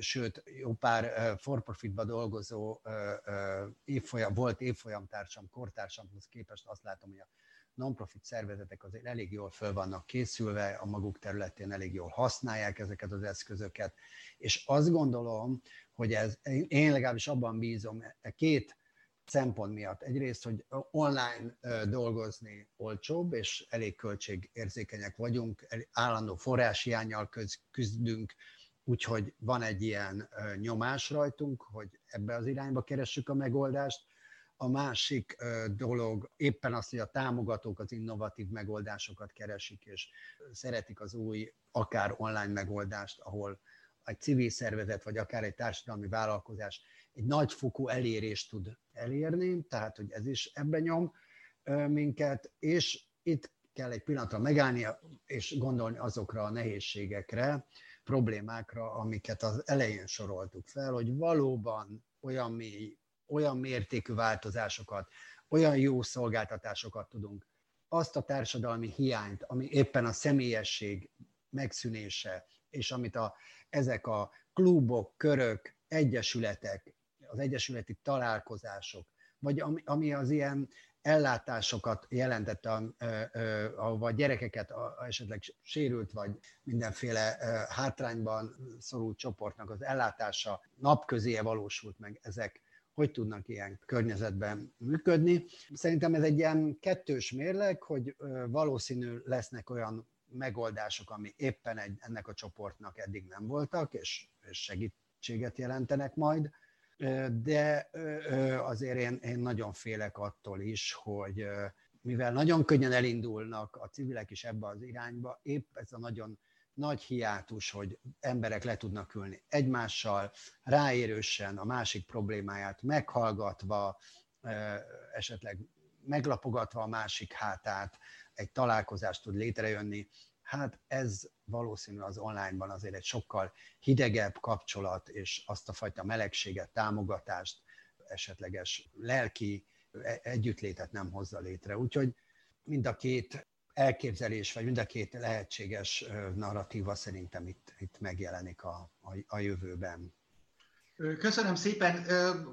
sőt, jó pár for-profitba dolgozó évfolyam, volt évfolyamtársam, kortársamhoz képest azt látom, hogy a non-profit szervezetek azért elég jól föl vannak készülve, a maguk területén elég jól használják ezeket az eszközöket, és azt gondolom, hogy ez, én legalábbis abban bízom, e két szempont miatt. Egyrészt, hogy online dolgozni olcsóbb, és elég költségérzékenyek vagyunk, állandó forráshiányjal küzdünk, úgyhogy van egy ilyen nyomás rajtunk, hogy ebbe az irányba keressük a megoldást. A másik dolog éppen az, hogy a támogatók az innovatív megoldásokat keresik, és szeretik az új, akár online megoldást, ahol egy civil szervezet, vagy akár egy társadalmi vállalkozás egy nagyfokú elérést tud elérni, tehát hogy ez is ebben nyom minket, és itt kell egy pillanatra megállni és gondolni azokra a nehézségekre, problémákra, amiket az elején soroltuk fel, hogy valóban olyan mély, olyan mértékű változásokat, olyan jó szolgáltatásokat tudunk, azt a társadalmi hiányt, ami éppen a személyesség megszűnése, és amit a, ezek a klubok, körök, egyesületek, az egyesületi találkozások, vagy ami, ami az ilyen ellátásokat jelentett, a, a, a gyerekeket esetleg sérült, vagy mindenféle hátrányban szorult csoportnak az ellátása napközéje valósult meg, ezek hogy tudnak ilyen környezetben működni. Szerintem ez egy ilyen kettős mérleg, hogy valószínű lesznek olyan megoldások, ami éppen egy, ennek a csoportnak eddig nem voltak, és, és segítséget jelentenek majd de azért én, én nagyon félek attól is, hogy mivel nagyon könnyen elindulnak a civilek is ebbe az irányba, épp ez a nagyon nagy hiátus, hogy emberek le tudnak ülni egymással, ráérősen a másik problémáját meghallgatva, esetleg meglapogatva a másik hátát, egy találkozást tud létrejönni, hát ez valószínű az onlineban azért egy sokkal hidegebb kapcsolat, és azt a fajta melegséget, támogatást, esetleges lelki e-, együttlétet nem hozza létre. Úgyhogy mind a két elképzelés, vagy mind a két lehetséges narratíva szerintem itt, itt megjelenik a, a, a jövőben. Köszönöm szépen.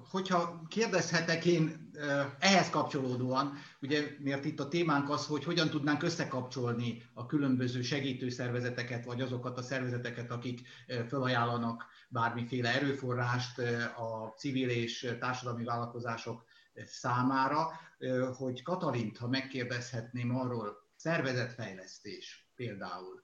Hogyha kérdezhetek én ehhez kapcsolódóan, ugye miért itt a témánk az, hogy hogyan tudnánk összekapcsolni a különböző segítőszervezeteket, vagy azokat a szervezeteket, akik felajánlanak bármiféle erőforrást a civil és társadalmi vállalkozások számára, hogy Katalint, ha megkérdezhetném arról, szervezetfejlesztés például,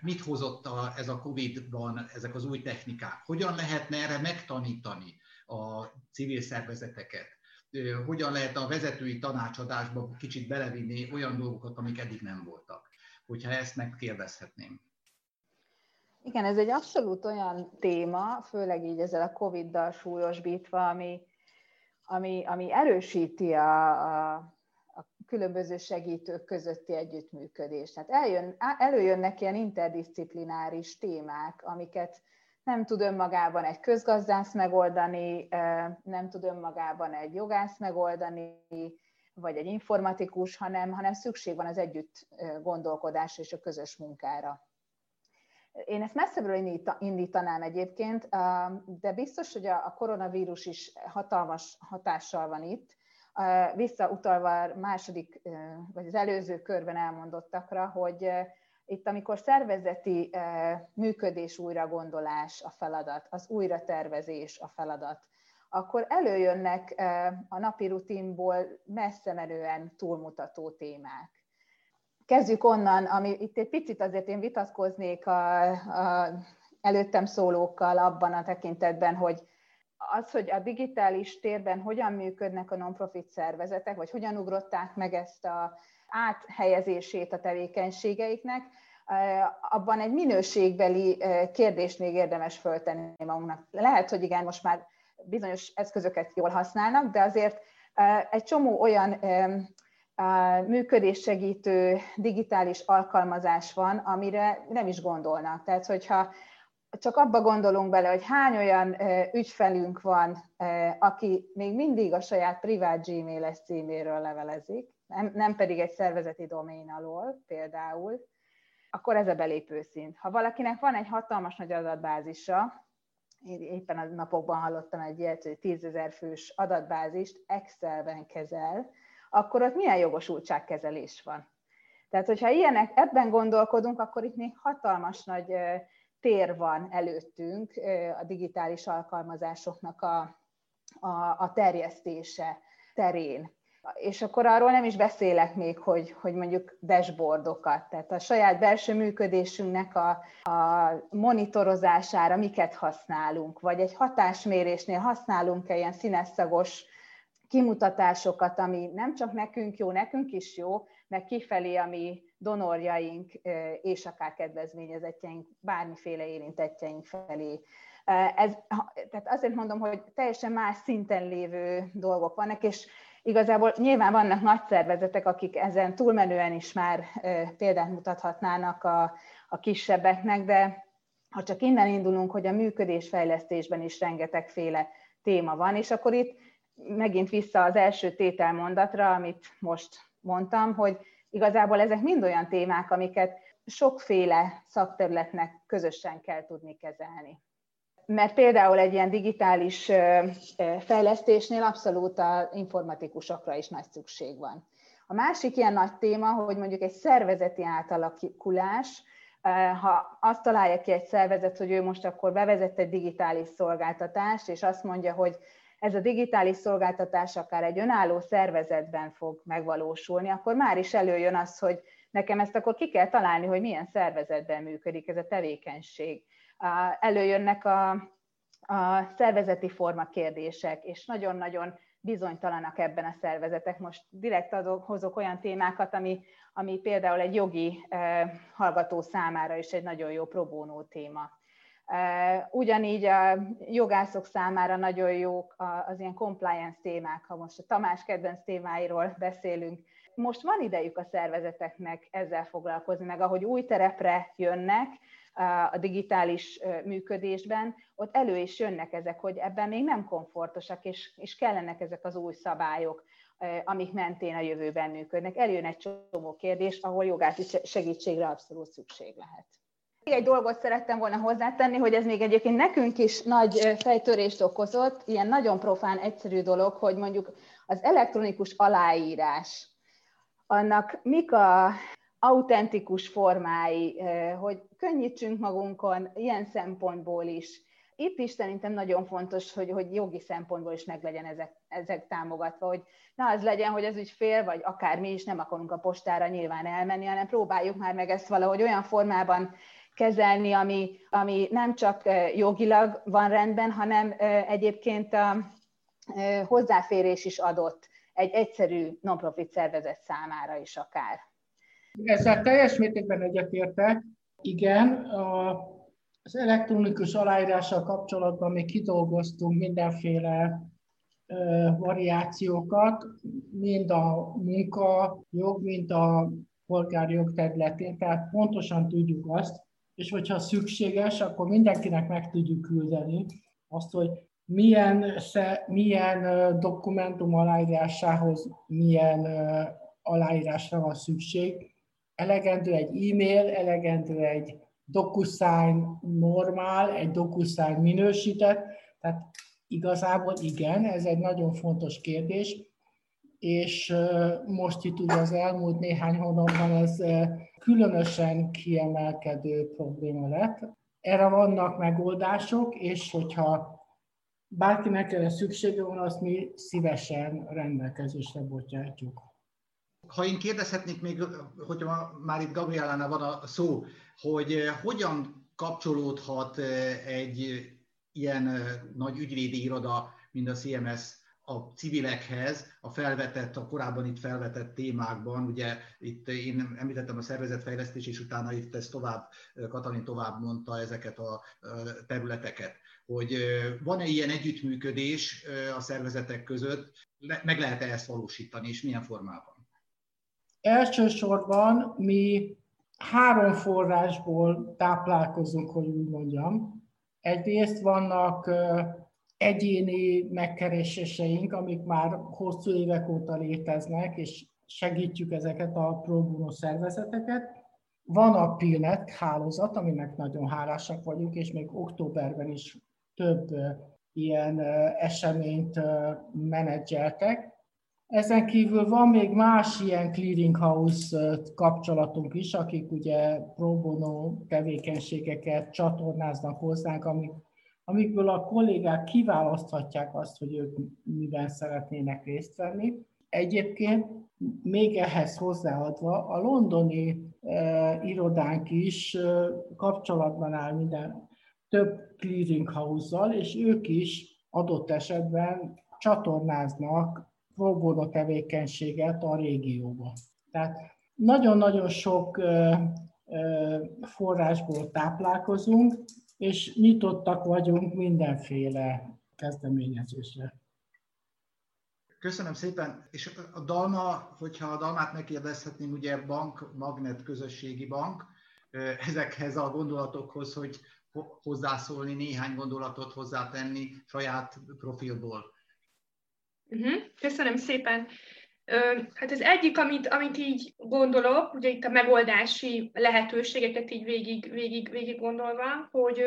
mit hozott a, ez a Covid-ban ezek az új technikák, hogyan lehetne erre megtanítani a civil szervezeteket, hogyan lehet a vezetői tanácsadásba kicsit belevinni olyan dolgokat, amik eddig nem voltak, hogyha ezt megkérdezhetném. Igen, ez egy abszolút olyan téma, főleg így ezzel a Covid-dal súlyosbítva, ami, ami, ami erősíti a, a különböző segítők közötti együttműködés. Tehát eljön, előjönnek ilyen interdisziplináris témák, amiket nem tud önmagában egy közgazdász megoldani, nem tud önmagában egy jogász megoldani, vagy egy informatikus, hanem, hanem szükség van az együtt gondolkodásra és a közös munkára. Én ezt messzebbről indítanám egyébként, de biztos, hogy a koronavírus is hatalmas hatással van itt, visszautalva a második, vagy az előző körben elmondottakra, hogy itt, amikor szervezeti működés újragondolás a feladat, az újratervezés a feladat, akkor előjönnek a napi rutinból messze menően túlmutató témák. Kezdjük onnan, ami itt egy picit azért én vitatkoznék a, a előttem szólókkal abban a tekintetben, hogy az, hogy a digitális térben hogyan működnek a non-profit szervezetek, vagy hogyan ugrották meg ezt a áthelyezését a tevékenységeiknek, abban egy minőségbeli kérdést még érdemes föltenni magunknak. Lehet, hogy igen, most már bizonyos eszközöket jól használnak, de azért egy csomó olyan működéssegítő digitális alkalmazás van, amire nem is gondolnak. Tehát, hogyha csak abba gondolunk bele, hogy hány olyan ügyfelünk van, aki még mindig a saját privát Gmail-es címéről levelezik, nem, nem pedig egy szervezeti domén alól például, akkor ez a belépő szint. Ha valakinek van egy hatalmas nagy adatbázisa, én éppen a napokban hallottam egy ilyet, hogy 10 ezer fős adatbázist Excelben kezel, akkor ott milyen jogosultságkezelés van. Tehát, hogyha ilyenek, ebben gondolkodunk, akkor itt még hatalmas nagy tér van előttünk a digitális alkalmazásoknak a, a, a terjesztése terén. És akkor arról nem is beszélek még, hogy, hogy mondjuk dashboardokat, tehát a saját belső működésünknek a, a monitorozására miket használunk, vagy egy hatásmérésnél használunk-e ilyen színeszagos kimutatásokat, ami nem csak nekünk jó, nekünk is jó, meg kifelé, ami donorjaink és akár kedvezményezetjeink, bármiféle érintettjeink felé. Ez, tehát azért mondom, hogy teljesen más szinten lévő dolgok vannak, és igazából nyilván vannak nagy szervezetek, akik ezen túlmenően is már példát mutathatnának a, a kisebbeknek, de ha csak innen indulunk, hogy a működésfejlesztésben is rengetegféle téma van, és akkor itt megint vissza az első tételmondatra, amit most mondtam, hogy igazából ezek mind olyan témák, amiket sokféle szakterületnek közösen kell tudni kezelni. Mert például egy ilyen digitális fejlesztésnél abszolút a informatikusokra is nagy szükség van. A másik ilyen nagy téma, hogy mondjuk egy szervezeti átalakulás, ha azt találja ki egy szervezet, hogy ő most akkor bevezett egy digitális szolgáltatást, és azt mondja, hogy ez a digitális szolgáltatás akár egy önálló szervezetben fog megvalósulni, akkor már is előjön az, hogy nekem ezt akkor ki kell találni, hogy milyen szervezetben működik ez a tevékenység. Előjönnek a, a szervezeti forma kérdések, és nagyon-nagyon bizonytalanak ebben a szervezetek. Most direkt adok, hozok olyan témákat, ami, ami például egy jogi eh, hallgató számára is egy nagyon jó probónó téma. Ugyanígy a jogászok számára nagyon jók az ilyen compliance témák, ha most a Tamás kedvenc témáiról beszélünk. Most van idejük a szervezeteknek ezzel foglalkozni, meg ahogy új terepre jönnek a digitális működésben, ott elő is jönnek ezek, hogy ebben még nem komfortosak, és, és kellenek ezek az új szabályok, amik mentén a jövőben működnek. Eljön egy csomó kérdés, ahol jogási segítségre abszolút szükség lehet. Egy dolgot szerettem volna hozzátenni, hogy ez még egyébként nekünk is nagy fejtörést okozott, ilyen nagyon profán, egyszerű dolog, hogy mondjuk az elektronikus aláírás, annak mik a autentikus formái, hogy könnyítsünk magunkon ilyen szempontból is. Itt is szerintem nagyon fontos, hogy, hogy jogi szempontból is meg legyen ezek, ezek támogatva, hogy na az legyen, hogy az ügyfél, vagy akár mi is nem akarunk a postára nyilván elmenni, hanem próbáljuk már meg ezt valahogy olyan formában kezelni, ami, ami nem csak jogilag van rendben, hanem egyébként a hozzáférés is adott egy egyszerű non-profit szervezet számára is akár. Ezzel teljes mértékben egyetértek. Igen, a, az elektronikus aláírással kapcsolatban még kidolgoztunk mindenféle ö, variációkat, mind a munka jog, mind a polgárjog területén, tehát pontosan tudjuk azt, és hogyha szükséges, akkor mindenkinek meg tudjuk küldeni azt, hogy milyen, milyen dokumentum aláírásához milyen aláírásra van szükség. Elegendő egy e-mail, elegendő egy DocuSign normál, egy DocuSign minősített, tehát igazából igen, ez egy nagyon fontos kérdés, és most itt ugye az elmúlt néhány hónapban ez különösen kiemelkedő probléma lett. Erre vannak megoldások, és hogyha bárkinek erre szüksége van, azt mi szívesen rendelkezésre bocsátjuk. Ha én kérdezhetnék még, hogyha már itt Gabrielánál van a szó, hogy hogyan kapcsolódhat egy ilyen nagy ügyvédi iroda, mint a CMS a civilekhez, a felvetett, a korábban itt felvetett témákban, ugye itt én említettem a szervezetfejlesztés, és utána itt ezt tovább, Katalin tovább mondta ezeket a területeket. hogy van-e ilyen együttműködés a szervezetek között, meg lehet-e ezt valósítani, és milyen formában? Elsősorban mi három forrásból táplálkozunk, hogy úgy mondjam. Egyrészt vannak egyéni megkereséseink, amik már hosszú évek óta léteznek, és segítjük ezeket a pro szervezeteket. Van a PILNET hálózat, aminek nagyon hálásak vagyunk, és még októberben is több ilyen eseményt menedzseltek. Ezen kívül van még más ilyen clearinghouse kapcsolatunk is, akik ugye pro bono tevékenységeket csatornáznak hozzánk, amik, amikből a kollégák kiválaszthatják azt, hogy ők miben szeretnének részt venni. Egyébként még ehhez hozzáadva a londoni e, irodánk is e, kapcsolatban áll minden több clearinghouse-zal, és ők is adott esetben csatornáznak pro tevékenységet a régióba. Tehát nagyon-nagyon sok forrásból táplálkozunk, és nyitottak vagyunk mindenféle kezdeményezésre. Köszönöm szépen. És a Dalma, hogyha a Dalmát megkérdezhetném, ugye bank, magnet, közösségi bank, ezekhez a gondolatokhoz, hogy hozzászólni, néhány gondolatot hozzátenni saját profilból. Uh-huh. Köszönöm szépen. Hát az egyik, amit, amit így gondolok, ugye itt a megoldási lehetőségeket így végig, végig, végig gondolva, hogy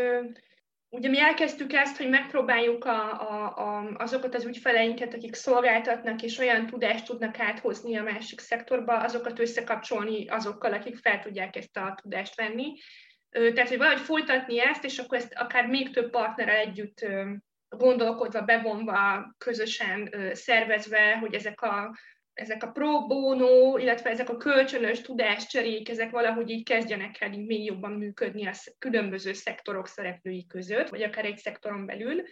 ugye mi elkezdtük ezt, hogy megpróbáljuk a, a, a, azokat az ügyfeleinket, akik szolgáltatnak és olyan tudást tudnak áthozni a másik szektorba, azokat összekapcsolni azokkal, akik fel tudják ezt a tudást venni. Tehát, hogy valahogy folytatni ezt, és akkor ezt akár még több partnerrel együtt gondolkodva, bevonva, közösen szervezve, hogy ezek a, ezek a pro bono, illetve ezek a kölcsönös tudáscserék, ezek valahogy így kezdjenek el így még jobban működni a különböző szektorok szereplői között, vagy akár egy szektoron belül.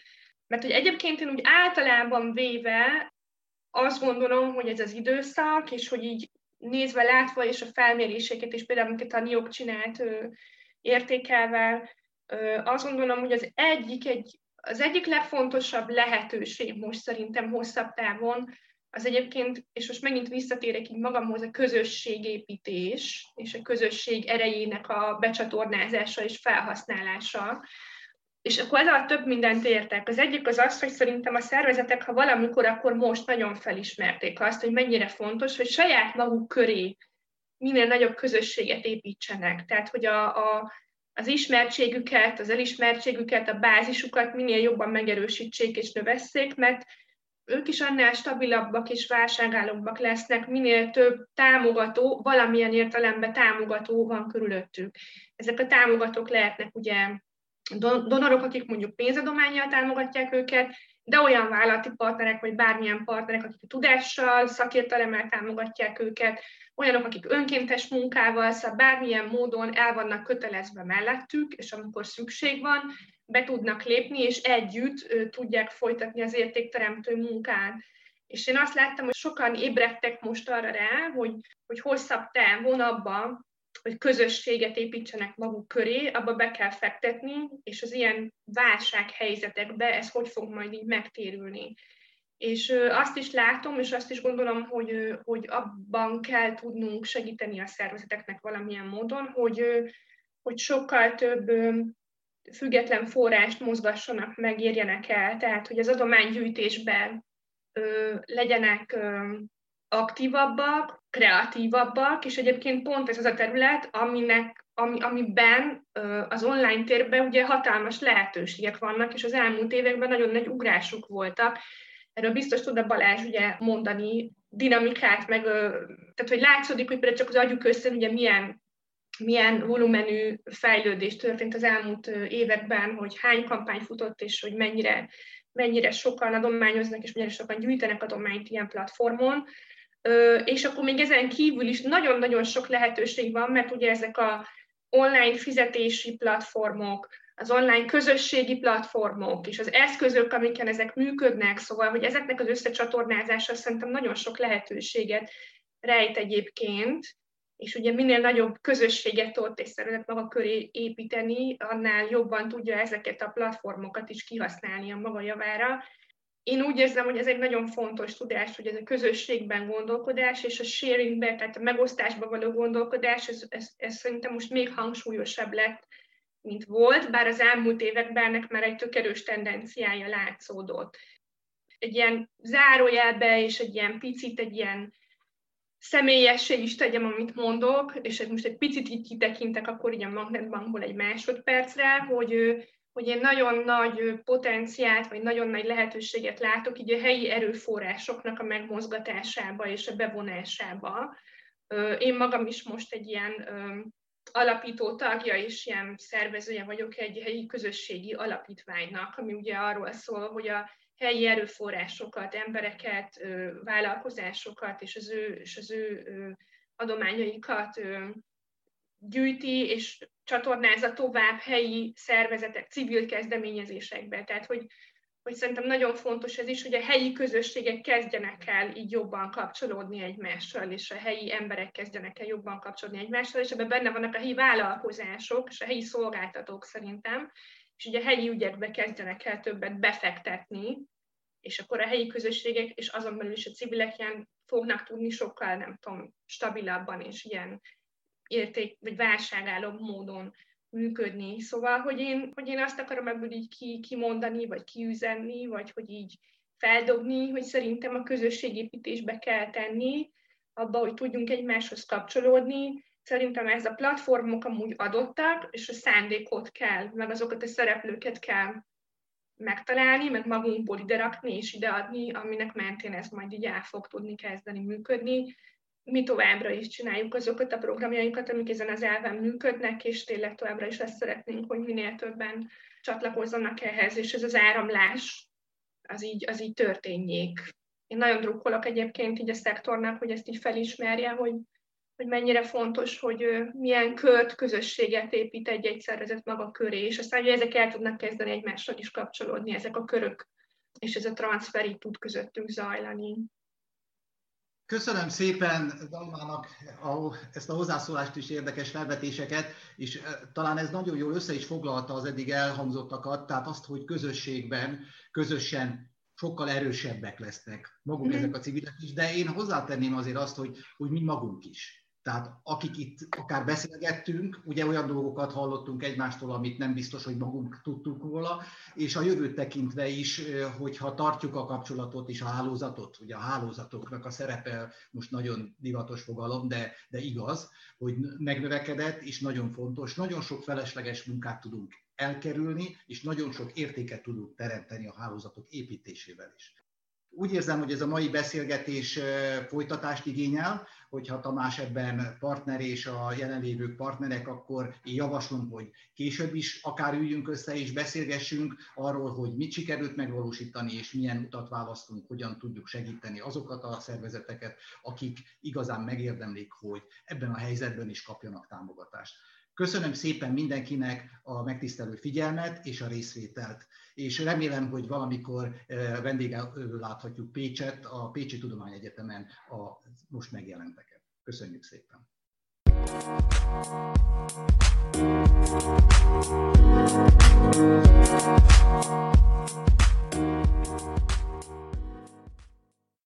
Mert hogy egyébként én úgy általában véve azt gondolom, hogy ez az időszak, és hogy így nézve, látva, és a felméréseket, és például, amiket a NIOK csinált értékelve, azt gondolom, hogy az egyik egy az egyik legfontosabb lehetőség most szerintem hosszabb távon, az egyébként, és most megint visszatérek így magamhoz, a közösségépítés és a közösség erejének a becsatornázása és felhasználása. És akkor ezzel több mindent értek. Az egyik az az, hogy szerintem a szervezetek, ha valamikor, akkor most nagyon felismerték azt, hogy mennyire fontos, hogy saját maguk köré minél nagyobb közösséget építsenek. Tehát, hogy a, a az ismertségüket, az elismertségüket, a bázisukat minél jobban megerősítsék és növesszék, mert ők is annál stabilabbak és válságállóbbak lesznek, minél több támogató, valamilyen értelemben támogató van körülöttük. Ezek a támogatók lehetnek ugye donorok, akik mondjuk pénzadományjal támogatják őket, de olyan vállalati partnerek, vagy bármilyen partnerek, akik tudással, szakértelemmel támogatják őket, olyanok, akik önkéntes munkával, szóval bármilyen módon el vannak kötelezve mellettük, és amikor szükség van, be tudnak lépni, és együtt tudják folytatni az értékteremtő munkát. És én azt láttam, hogy sokan ébredtek most arra rá, hogy, hogy hosszabb távon abban, hogy közösséget építsenek maguk köré, abba be kell fektetni, és az ilyen válsághelyzetekbe ez hogy fog majd így megtérülni. És azt is látom, és azt is gondolom, hogy, hogy abban kell tudnunk segíteni a szervezeteknek valamilyen módon, hogy, hogy sokkal több független forrást mozgassanak, megérjenek el, tehát hogy az adománygyűjtésben legyenek aktívabbak, kreatívabbak, és egyébként pont ez az a terület, aminek, ami, amiben az online térben ugye hatalmas lehetőségek vannak, és az elmúlt években nagyon nagy ugrásuk voltak, Erről biztos tud a Balázs ugye mondani dinamikát, meg, tehát hogy látszódik, hogy például csak az agyuk össze, ugye milyen, milyen volumenű fejlődés történt az elmúlt években, hogy hány kampány futott, és hogy mennyire, mennyire sokan adományoznak, és mennyire sokan gyűjtenek adományt ilyen platformon. És akkor még ezen kívül is nagyon-nagyon sok lehetőség van, mert ugye ezek a online fizetési platformok, az online közösségi platformok és az eszközök, amiken ezek működnek, szóval, hogy ezeknek az összecsatornázása szerintem nagyon sok lehetőséget rejt egyébként, és ugye minél nagyobb közösséget tudott egy szervezet maga köré építeni, annál jobban tudja ezeket a platformokat is kihasználni a maga javára. Én úgy érzem, hogy ez egy nagyon fontos tudás, hogy ez a közösségben gondolkodás, és a sharingben, tehát a megosztásban való gondolkodás, ez, ez, ez szerintem most még hangsúlyosabb lett, mint volt, bár az elmúlt években ennek már egy tök erős tendenciája látszódott. Egy ilyen zárójelbe és egy ilyen picit, egy ilyen személyessé is tegyem, amit mondok, és most egy picit így kitekintek akkor így a Magnetbankból egy másodpercre, hogy, hogy én nagyon nagy potenciált, vagy nagyon nagy lehetőséget látok így a helyi erőforrásoknak a megmozgatásába és a bevonásába. Én magam is most egy ilyen alapító tagja és ilyen szervezője vagyok egy helyi közösségi alapítványnak, ami ugye arról szól, hogy a helyi erőforrásokat, embereket, vállalkozásokat és az ő, és az ő adományaikat gyűjti és csatornázza tovább helyi szervezetek, civil kezdeményezésekbe. Tehát, hogy, hogy szerintem nagyon fontos ez is, hogy a helyi közösségek kezdjenek el így jobban kapcsolódni egymással, és a helyi emberek kezdjenek el jobban kapcsolódni egymással, és ebben benne vannak a helyi vállalkozások és a helyi szolgáltatók szerintem, és ugye a helyi ügyekbe kezdenek el többet befektetni, és akkor a helyi közösségek és azon belül is a civilek ilyen fognak tudni sokkal, nem tudom, stabilabban és ilyen érték, vagy válságállóbb módon működni. Szóval, hogy én, hogy én azt akarom ebből így ki, kimondani, vagy kiüzenni, vagy hogy így feldobni, hogy szerintem a közösségépítésbe kell tenni, abba, hogy tudjunk egymáshoz kapcsolódni, Szerintem ez a platformok amúgy adottak, és a szándékot kell, meg azokat a szereplőket kell megtalálni, meg magunkból ide rakni és ideadni, aminek mentén ez majd így el fog tudni kezdeni működni. Mi továbbra is csináljuk azokat a programjainkat, amik ezen az elven működnek, és tényleg továbbra is ezt szeretnénk, hogy minél többen csatlakozzanak ehhez, és ez az áramlás az így, az így történjék. Én nagyon drukkolok egyébként így a szektornak, hogy ezt így felismerje, hogy hogy mennyire fontos, hogy milyen kört, közösséget épít egy-egy szervezet maga köré, és aztán, hogy ezek el tudnak kezdeni egymással is kapcsolódni, ezek a körök, és ez a transfer így tud közöttünk zajlani. Köszönöm szépen Dalmának a, ezt a hozzászólást is érdekes felvetéseket, és talán ez nagyon jól össze is foglalta az eddig elhangzottakat, tehát azt, hogy közösségben, közösen sokkal erősebbek lesznek maguk mm. ezek a civilek is, de én hozzátenném azért azt, hogy, hogy mi magunk is. Tehát akik itt akár beszélgettünk, ugye olyan dolgokat hallottunk egymástól, amit nem biztos, hogy magunk tudtuk róla, és a jövőt tekintve is, hogyha tartjuk a kapcsolatot és a hálózatot, ugye a hálózatoknak a szerepe most nagyon divatos fogalom, de, de igaz, hogy megnövekedett, és nagyon fontos, nagyon sok felesleges munkát tudunk elkerülni, és nagyon sok értéket tudunk teremteni a hálózatok építésével is. Úgy érzem, hogy ez a mai beszélgetés folytatást igényel, hogyha Tamás ebben partner és a jelenlévők partnerek, akkor én javaslom, hogy később is akár üljünk össze és beszélgessünk arról, hogy mit sikerült megvalósítani, és milyen utat választunk, hogyan tudjuk segíteni azokat a szervezeteket, akik igazán megérdemlik, hogy ebben a helyzetben is kapjanak támogatást. Köszönöm szépen mindenkinek a megtisztelő figyelmet és a részvételt, és remélem, hogy valamikor vendégen láthatjuk Pécset, a Pécsi Tudományegyetemen a most megjelenteket. Köszönjük szépen!